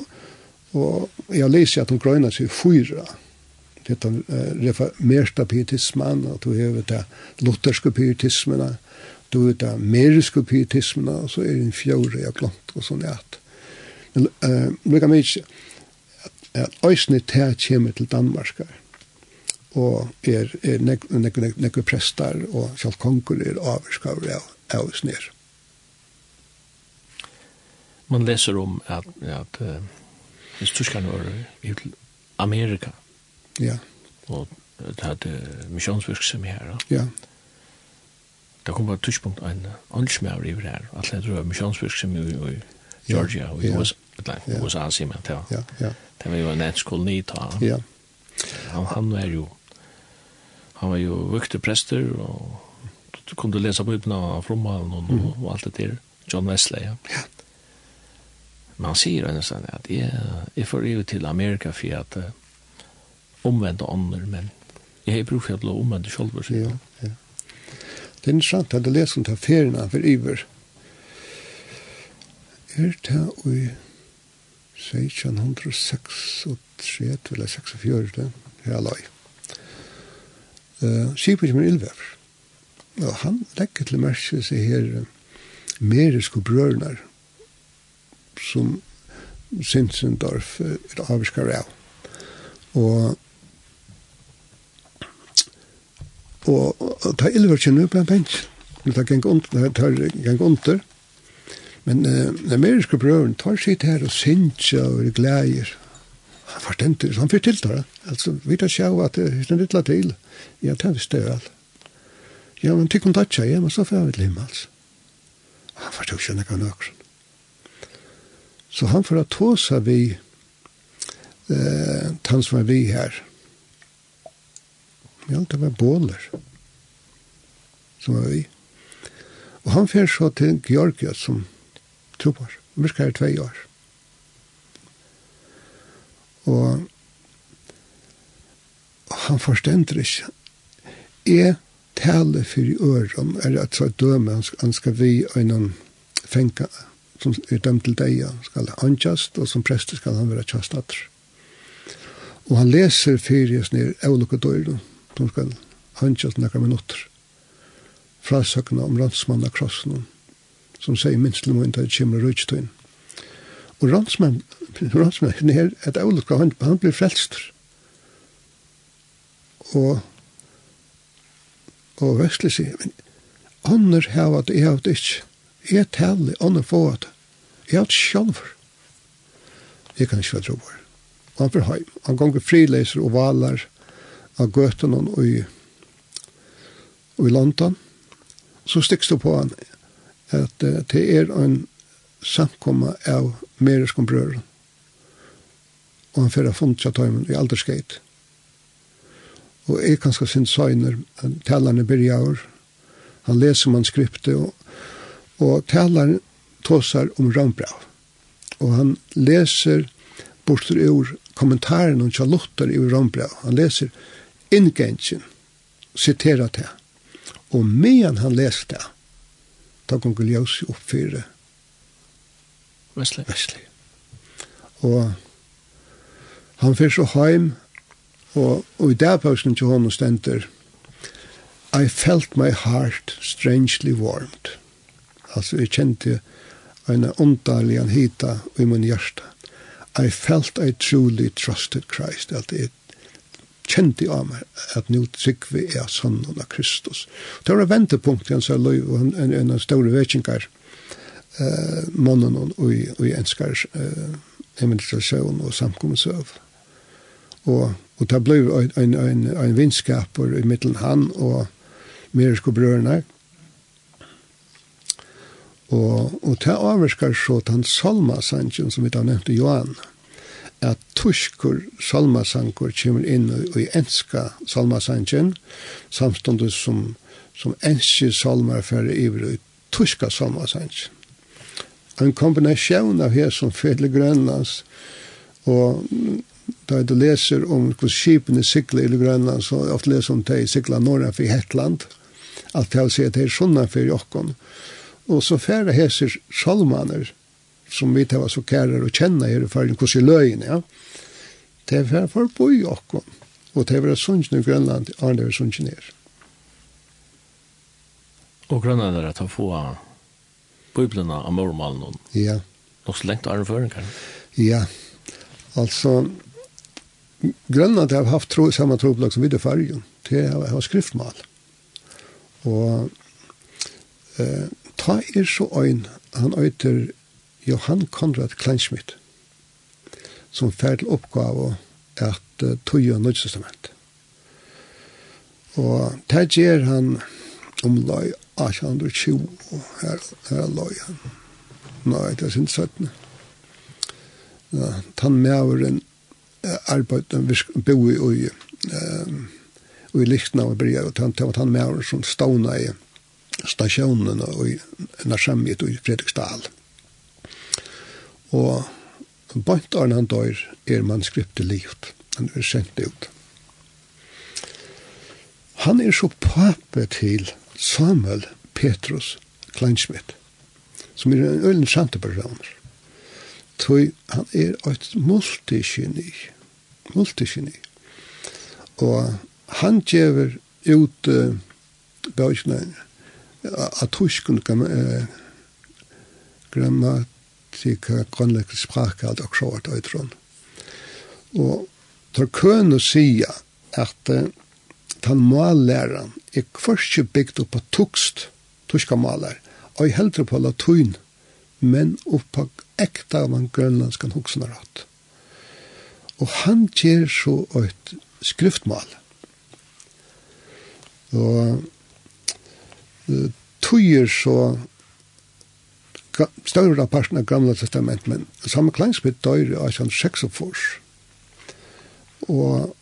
og jeg leser at hun grøyna seg fyra det detta uh, reformersta pietismen, og du hever det lutherske pietismene, du vet det meriske pietismen, så er det en fjore jeg glant og sånn at. Men uh, lukka meg ikke at øysene til kommer til Danmark og er, er nek, nek, nek, nek, prestar og selv konger er avskaver av, av oss ned. Man leser om at, at uh, hvis tyskerne var i Amerika ja. og det hadde misjonsvirksomhet her. Ja. ja det kom på et tidspunkt en åndsmæver i her, at det drøy misjonsvirksomhet i Georgia og i USA, sier man til. Ja, ja. Det var jo en etskolen i ta. Ja. Han, han er jo, han var jo vukte prester, og du kunne lese på utenå av frommalen og, mm. og alt det der, John Wesley, ja. ja. Men han sier jo nesten at jeg, jeg får jo til Amerika for at uh, omvendte ånder, men jeg har brukt for å bli omvendt selv, sier han. Ja, ja. Det er interessant at jeg leser om det ferien for iver. Er det i 1606 og 3, eller 46, her er løy. Uh, Skipet som er ildvever. Og han legger til merke seg her meriske brørner som Sinsendorf er avskar av. Og og, og ta illverkjen på en bench. Det tar geng under, det tar geng under. Men eh, den ameriske brøren tar sitt her og synsja og er glæger. Han var den han fyrt til det. Altså, vi tar sjau at det er en lilla til. Ja, det er visst det vel. Ja, men tikk om datja, ja, men så fyrir vi til himmels. Han var tukk kjennek av nøkron. Så han fyrir at tåsa vi eh, han som er vi her. Ja, det var båler som var vi. Og han fyrir så til Georgia som tropar. Vi skal her tvei år. Og, og han forstender ikke. Jeg tale for i øren, er at så døme, han skal, han skal vi øyne fenka, som er dømt til deg, han skal ankjast, og som prester skal han være kjastatter. Og han leser fyrir jeg snir, jeg lukker døyren, de skal hansjast nekka minutter fra søkna om rannsmanna krossen som sier minst til måned at det kommer rujtøyen. Og rannsmann, rannsmann er et avlukka, han, han blir frelster. Og og vestlig sier, men ånder hava det, jeg hava det ikke. Jeg taler, ånder få det. Jeg har det sjølv. Jeg kan ikke være tro trobar. Og han får heim. Han gonger frileser og valar av gøtene og i, og i London. Så stikkes det på han at uh, det er en samkomma av meriskom brøren. Og han fyrir funnet seg tøymen i alderskeit. Og jeg kan skal sin søgner, talerne byrjaur, han leser man skriptet, og, og taleren tåsar om rambrav. Og han leser bortur ur kommentaren om Charlotter i rambrav. Han leser inngengen, sitera det. Og medan han leste det, da kom Guljausi opp oppfyre. Wesley. Wesley. Og han fyrir så heim, og, og i der pausen til hånden stender, I felt my heart strangely warmed. Altså, jeg kjente en åndalig hita i min hjerte. I felt I truly trusted Christ, at jeg kjente av meg at nå trygg vi er sannan av Kristus. Det var en ventepunkt i hans løy og en, en, en store eh, mannen og i, og i enskar eh, evangelisasjon og samkommensøv. Og, og det ble en, en, en, en vinskap i middelen han og meriske brørene. Og, og det avvarskar så den salmasangen som vi da nevnte Johan. Mm at tuskur salmasankur kommer inn i enska salmasanken, samståndet som, som enske salmar fyrir iver i tuska salmasanken. En kombinasjon av her som fyrir Grønlands, og da du leser om hvordan skipene sikler i Grønland, så ofte leser om de sikler norra for Hetland, alt det har sett her sånne for jokken. Og så færre hesser salmaner, som vi tar så kärar och känna i för en kurs i löjen, ja. Det är för för på i och och det är väl sunds i Grönland, är det sunds ner. Och Grönland är att ha få biblarna av mormalen. Ja. Och så längt är för kan. Ja. Alltså Grönland har haft tro, samma trobolag som vi i färgen. Det har skriftmal. Och eh, ta er så ein, han øyter Johan Konrad Kleinschmidt, som fær til oppgave at uh, tog tøye nødsestament. Og det gjør han om løy 1820, her, her løy han. Nei, det er sin 17. Ja, han medveren arbeidde, bo i, og, um, og i liktene av brev, og han var han medveren som stående i stasjonen og i Narsamjet og i Fredriksdal. Mm Og bant Arne han dør er manuskriptet livet. Han er sendt ut. Han er så pape til Samuel Petrus Kleinschmidt, som er en øyne sante person. Tøy, han er et multigeni. Multigeni. Og han gjever ut uh, bøkene av tyskene uh, grammat slik grønlekker sprak at og så et øytron. Og tar køn å at uh, tan malæran er kvarskje bygd opp på tukst, tuska malar, og jeg heldre på latun, men opp på ekta av han grønlandskan huksnarat. Og han gjer så et skriftmal. Og uh, tøyer så større parten av gamla testament, men samme kleinsmitt døyre i sånn seks og fors. Og,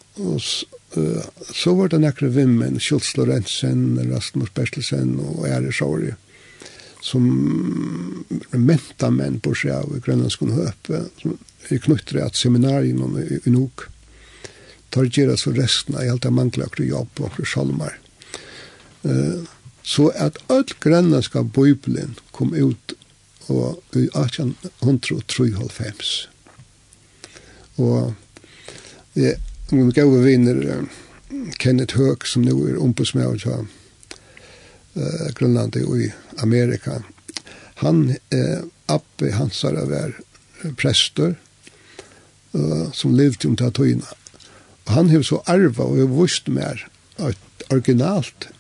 så var det nekre vimmen, Kjolts Lorentzen, Rasmus Bertelsen og Ære Sjåri, som menta menn på seg av i Grønlandskon Høpe, som er knyttere at seminarien i nok tar gjerra så resten av alt det mangler akkur jobb og akkur salmar. Så at all grønlandska bøyblen kom ut og i 1893. Og jeg, min gode vinner Kenneth Høg, som nå er ombudsmær av uh, Grønland og i Amerika, han, eh, Abbe Hansara, var prester, uh, som levde om tatoina. Og han har så arva og har vist mer et originalt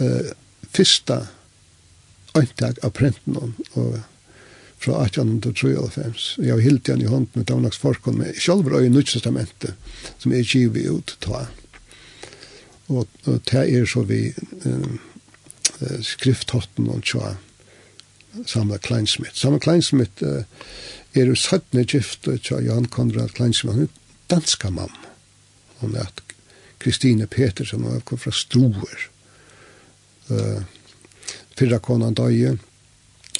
uh, fyrsta øyntak av prenten og fra 1893. Jeg har hilt igjen i hånden med Tavnaks Forkon, med selv var i Nødstestamentet, som er kivet ut ta. Og, og det er så vi um, skrifthotten og tja Samla Kleinsmith. Samla Kleinsmith uh, er jo søttene gift tja Johan Konrad Kleinsmith, han er danska mamma. Hun er Kristine Petersen, og er fra Struer. Uh, fyrra konan døye,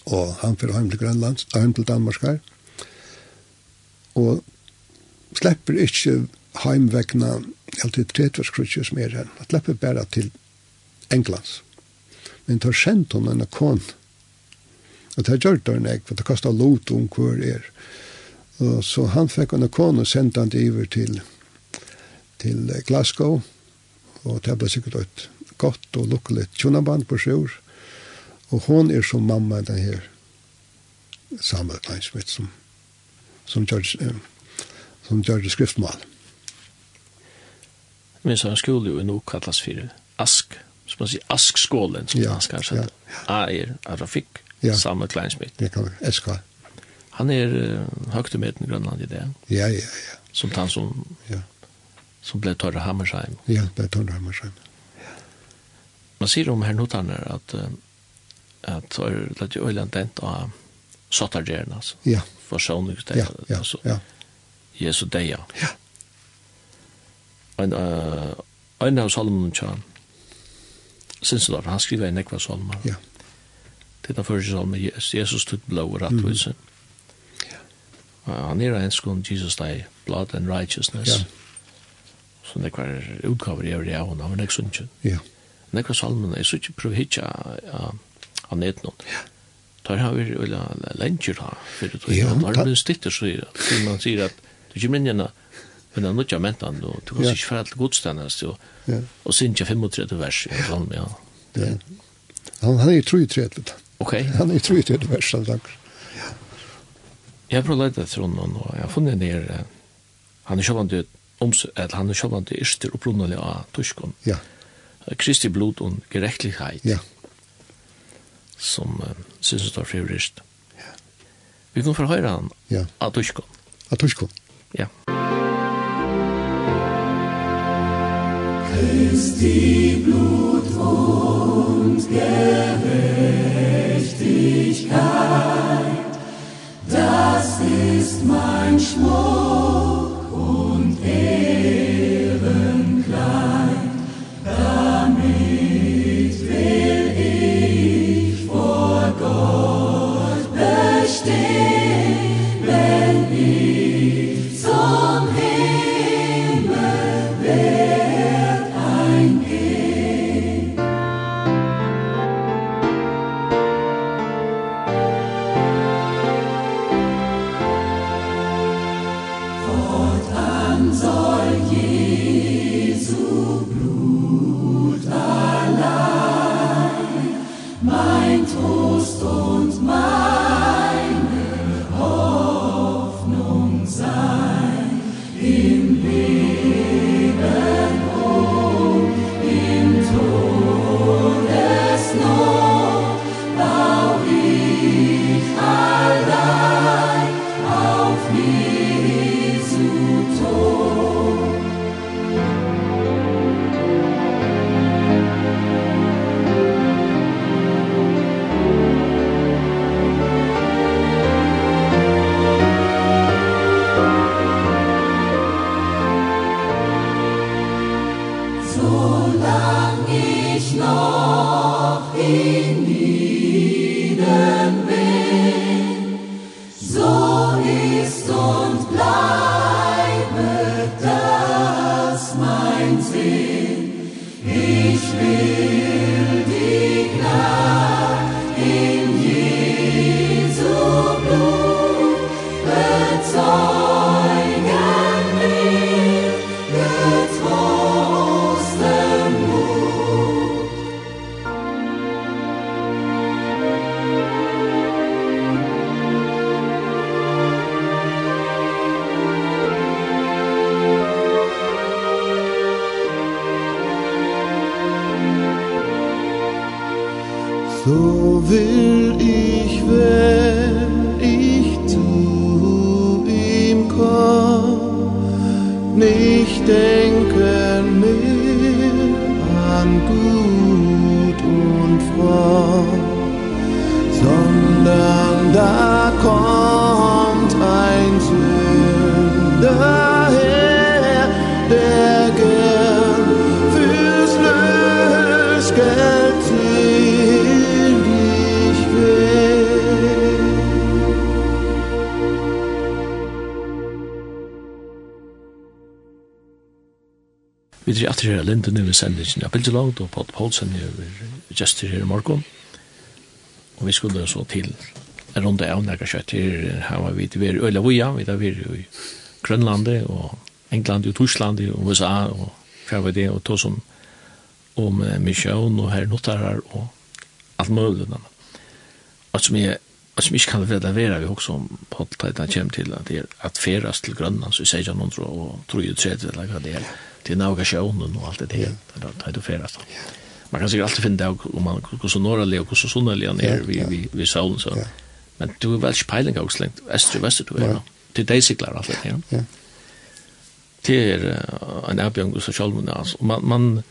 og han fyrir heim til Grønland, heim til Danmark her, og slipper ikkje heimvegna alltid tretvarskrutje som er her, han slipper bare til Englands. Men tar sendt hon enn kon, og det har gjort hon ek, for det kostar lot om hver er. Og så han fikk hon en kon og sendte han iver til, til Glasgow, og det ble sikkert et godt og lukkelig tjonaband på sjur, Og hon er som mamma den her Samuel Kleinsmith som, som George, eh, som George skriftmal. Men så han skulle jo nå kallas for Ask, som man sier Ask-skålen, som ja, han skal sette. Ja, ja. A er Arafik, ja. Samuel Kleinsmith. Det kan vi, SK. Han er uh, høyt med den Grønland i det. Ja, ja, ja. Som han som, ja. som ble Torre Hammersheim. Ja, ble Torre Hammersheim. Ja. Man sier om her notaner at uh, at så er det ikke øyland dent av sottargjerne, altså. Ja. For sånn, det, Ja, ja, altså. ja. Jesu deg, ja. Ja. En, uh, en av salmen tja, Sinselof, han skriver en ekva salmer. Ja. Det er den første salmen, Jesus tog blå og rattvise. Mm. Ja. Uh, Han er en skån, Jesus deg, blood and righteousness. Ja. Så det var utgaver i øvrige av henne, han men ikke sunnkjøn. Ja. Men ekva salmen, jeg synes ikke prøv hitja, ja, uh, av netnån. Ja. Tar har vi vel lenger da, for det tror jeg. Når det blir stitter, så man sier at du kommer inn igjen, men det er nødt mentan, og du kan ikke fære til godstendast, og, og synes jeg 35 vers, ja. sånn, ja. Det. Han, han er jo 33. Ok. Han er i 33 vers, han langer. Jeg har prøvd å lete etter honom, og jeg har funnet ned, han er sjålande oms, eller han er sjålande yrster opprunnelig av tuskon. Ja. Kristi blod og gerektlighet. Ja som uh, synes det er frivrist. Ja. Vi kan forhøyre han ja. av Tushkon. Av Tushkon. Ja. Christi Blut und Gerechtigkeit, das ist mein Schmutz. ist und bleibet das mein Sinn. Ich will sendingen av Bilgelag, og Pat Poulsen er gestur her i morgen. Og vi skulle så til en runde av nærkast kjøtt her, her var vi til vi i Øyla vi var i Grønlandet, og England, og Torsland, og USA, og hver var det, og to som om misjøen, og her notarar, og alt mulig. Og som jeg Og som ikke kan det være vi også om på Pottleit det kommer til at det er at ferast til Grønland, så sier han noen tro og tror jo tredje eller hva det er til navigasjonen og alt det där. Det har du färdats. Man kan sikkert alltid finne det om man går så norra le och så sunna le ner vi vi vi solen så. Ja. Men du er är väl spejling också längt öster väster du er. är. Til deg sikler alt det her. Ja. Det er uh, en avbjørn erbjörn så själv alltså man man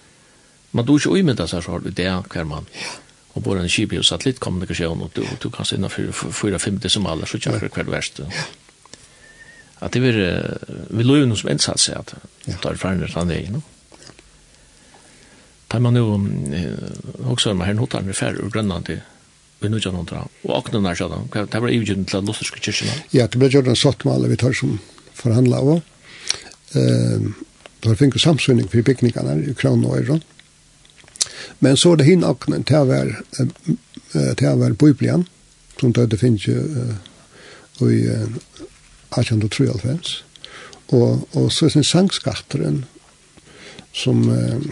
man då ju seg så här det där kan man. Ja og bor en kibio satellitkommunikasjon, og du, du kan se for fyra-fem decimaler, så kjører hver verst. Ja at det vil, vi løy noe som innsats er at det er ferdig til det no? Da man jo, også med her notar med færre og grønland til vi nu gjør noe, og akkurat nær sånn, det var ivgjøren til den lutherske kyrkjen. Ja, det ble gjort en sånn med alle vi tar som forhandla av. Det var finnes samsynning for bygningene i Kran og Øyron. Men så er det hinn akkurat til å være uh, til å være bøyblian, som det finnes jo uh, i uh, 1893. Og, og så er det sangskatteren som, eh,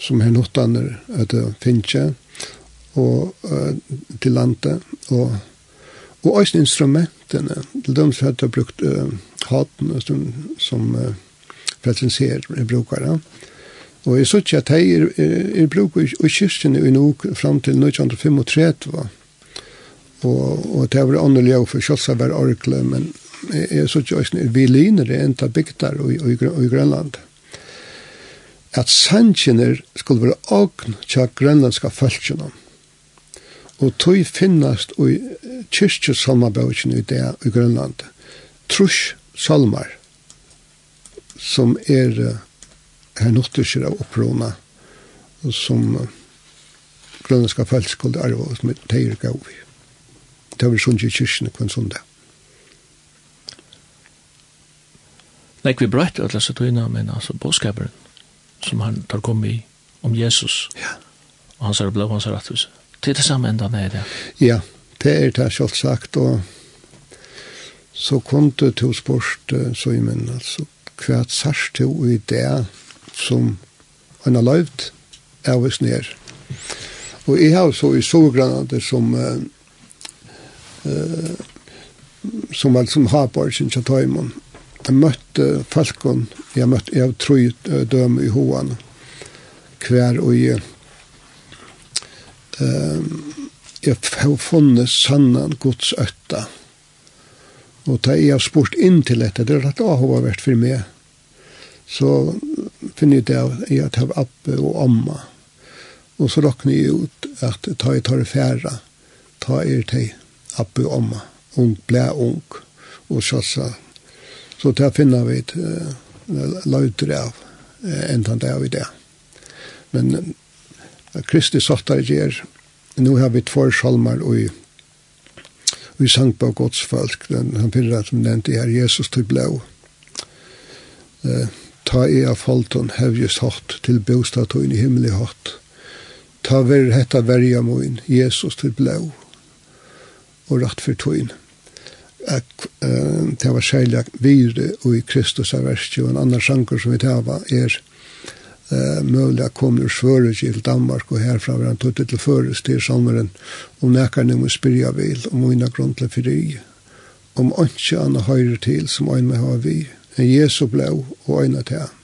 som her notaner etter Finche og eh, til landet og Og også instrumentene, til dem som hadde brukt uh, haten som, som uh, presenserer brukere. Og jeg synes ikke at jeg er, er, er bruker i kyrkene i nok fram til 1935 og, og det var åndelig for kjølsa var orkle, men jeg så ikke også vilinere enn ta bygder og, og, i Grønland. At sannsjener skulle være åkn til grønlandska følgjene. Og tog finnast i kyrkjesalmabøkken i det i Grønland. Trus salmar som er her nottisjer av opprona som grønlandska følgjene skulle arve oss teir gav det var sånn i kyrkene på en sånn dag. Nei, vi brøtt at lese tøyna, men altså bådskaperen som han tar kom i om Jesus. Ja. Og han sa det blå, han sier rettvise. Det er det samme enda nede der. Ja, det er det selv sagt, og så kom du til spørst, så jeg mener, altså, hva er sørst til i det som han har løyvd, er vi sned. Og jeg har så i sågrannade som uh, eh, som var som Haborgen til Tøymon. Jeg møtte Falkon, jeg møtte, jeg tror jeg døm i Hoan, hver og jeg, eh, jeg har funnet sannan Guds øtta. Og da jeg har spurt inn til dette, det er at det har vært for meg, så finner jeg det i at jeg har Abbe og Amma. Og så råkner jeg ut at ta i tar det færa, ta er til Abbe og Amma. ung, ble ung og satsa. Så det finner vi et uh, løyder av uh, enda det av i det. Men uh, Kristi sattar gjer, nu har vi två salmar og vi sang på Guds folk, den han finner som nevnte her, Jesus til blå. Eh, ta i av folton, hevjes hatt, til bostatøyn i himmelig hatt. Ta ver hetta verja moin, Jesus til blå, og rett for tøyen. At, uh, det var særlig vire og i Kristus av verset, og en annen sjanker som vi tar er uh, mulig å komme ur Svøres til Danmark, og herfra var han tøttet til Føres til sommeren, og nekker nemlig spyrja vil, og mine grunn til fyri, om ikke annet høyre til som øyne har vi, en Jesu blå og øyne til han.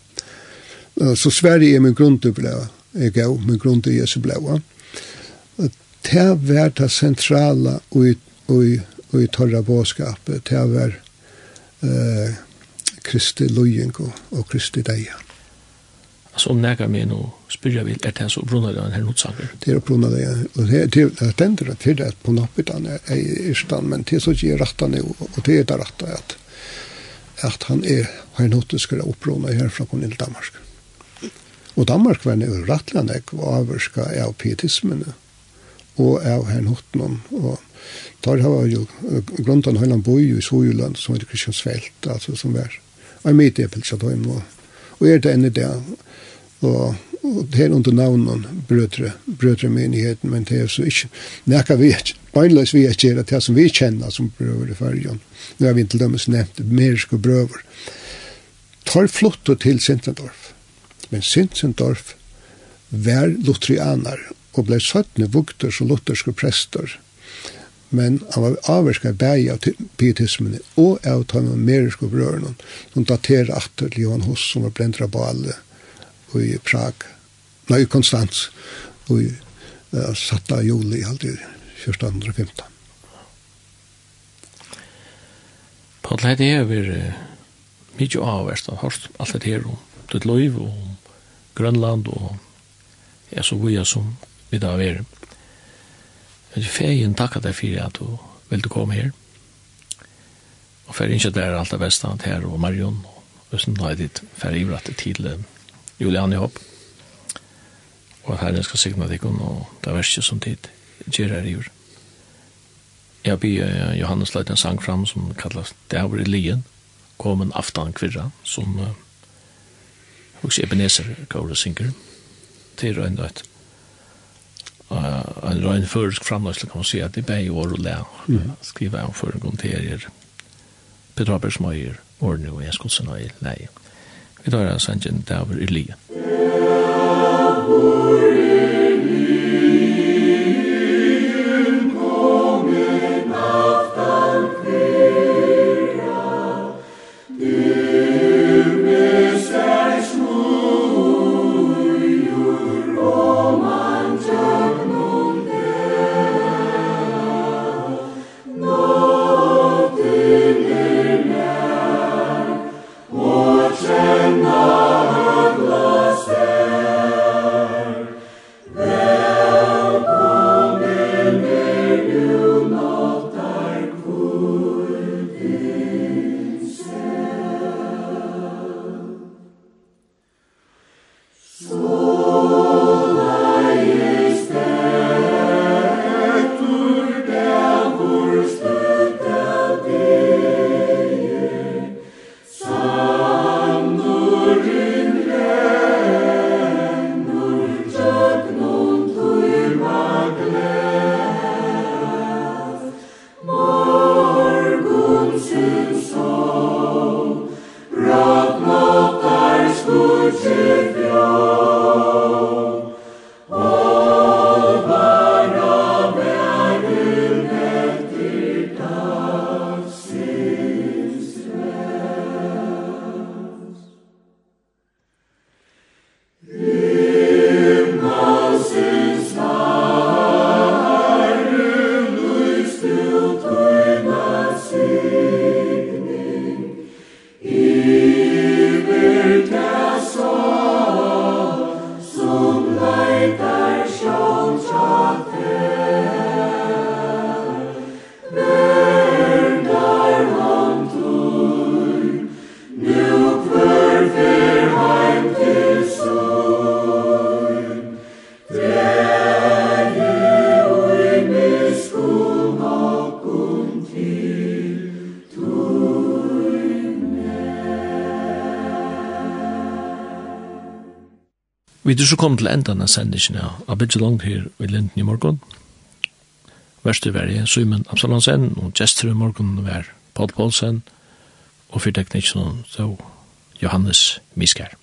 Så Sverige er min grunn til blå, er gav min grunn til Jesu blå. Det var det sentrale og i, og i torra båskapet til å være eh, Kristi løying og, Kristi deia. Altså om nægge meg nå spyrir jeg vil, er det så oppbrunnet det en her notsanger? Det er oppbrunnet av en, og det er den der til det på nappitan er i stand, men det er så ikke jeg rattar nu, og det er det rattar at, at han er, har en hotet skulle oppbrunnet herfra kom til Danmark. Og Danmark var en rattlandek og avvurska av pietismen, og av her hotten og tar har ju grundan hela boi i Sojuland, som heter Kristiansfält alltså som är en mittepels att hem och och är det ännu där och och det er under namnen brødre, brødre menigheten men det är så ikke, näka vi beinlös vi är det som vi känner som brøver i fargen, nu har vi inte dömes nevnt, merska brøver, tar flott till Sintendorf men Sintendorf var lutrianer og blei søttne vukter som lutherske prester men han var avverska bæg av pietismen og av tann ameriske brørene som daterer atter til Johan Huss som var blendra på alle i Prag. Nei, i Konstans og i uh, satta juli alltid 1415 Paul, det er vi mykje avverst av hørst alt det her om ditt liv og om Grønland og ja, så vi som vi da er Men feien takka deg fyrir at du vil du komme her. Og fyrir ikke der alt det beste her og Marion og Østen da er ditt fyrir ivrat til Julian i hopp. Og herren skal signa deg og det er verste som tid gjør her i jord. Jeg byr Johannes leit en sang fram som kallas Dæver i Lien, kom en aftan kvirra, som uh, hos Ebenezer Kaura synger. Det er en uh, en røyn førsk framløsning kan man si at det er bare år og lære mm. skrive om foregåndterier Petra Abersmøyer, Orne og Jenskolsen og Leie. Vi tar en en kjent over i livet. Vi er så kommet til enden av sendingen av Bidje Long her i Linden i morgen. Værste var jeg, Simon Absalonsen, og gestere i morgen var Paul Paulsen, og fyrtekniksen så Johannes Miskær.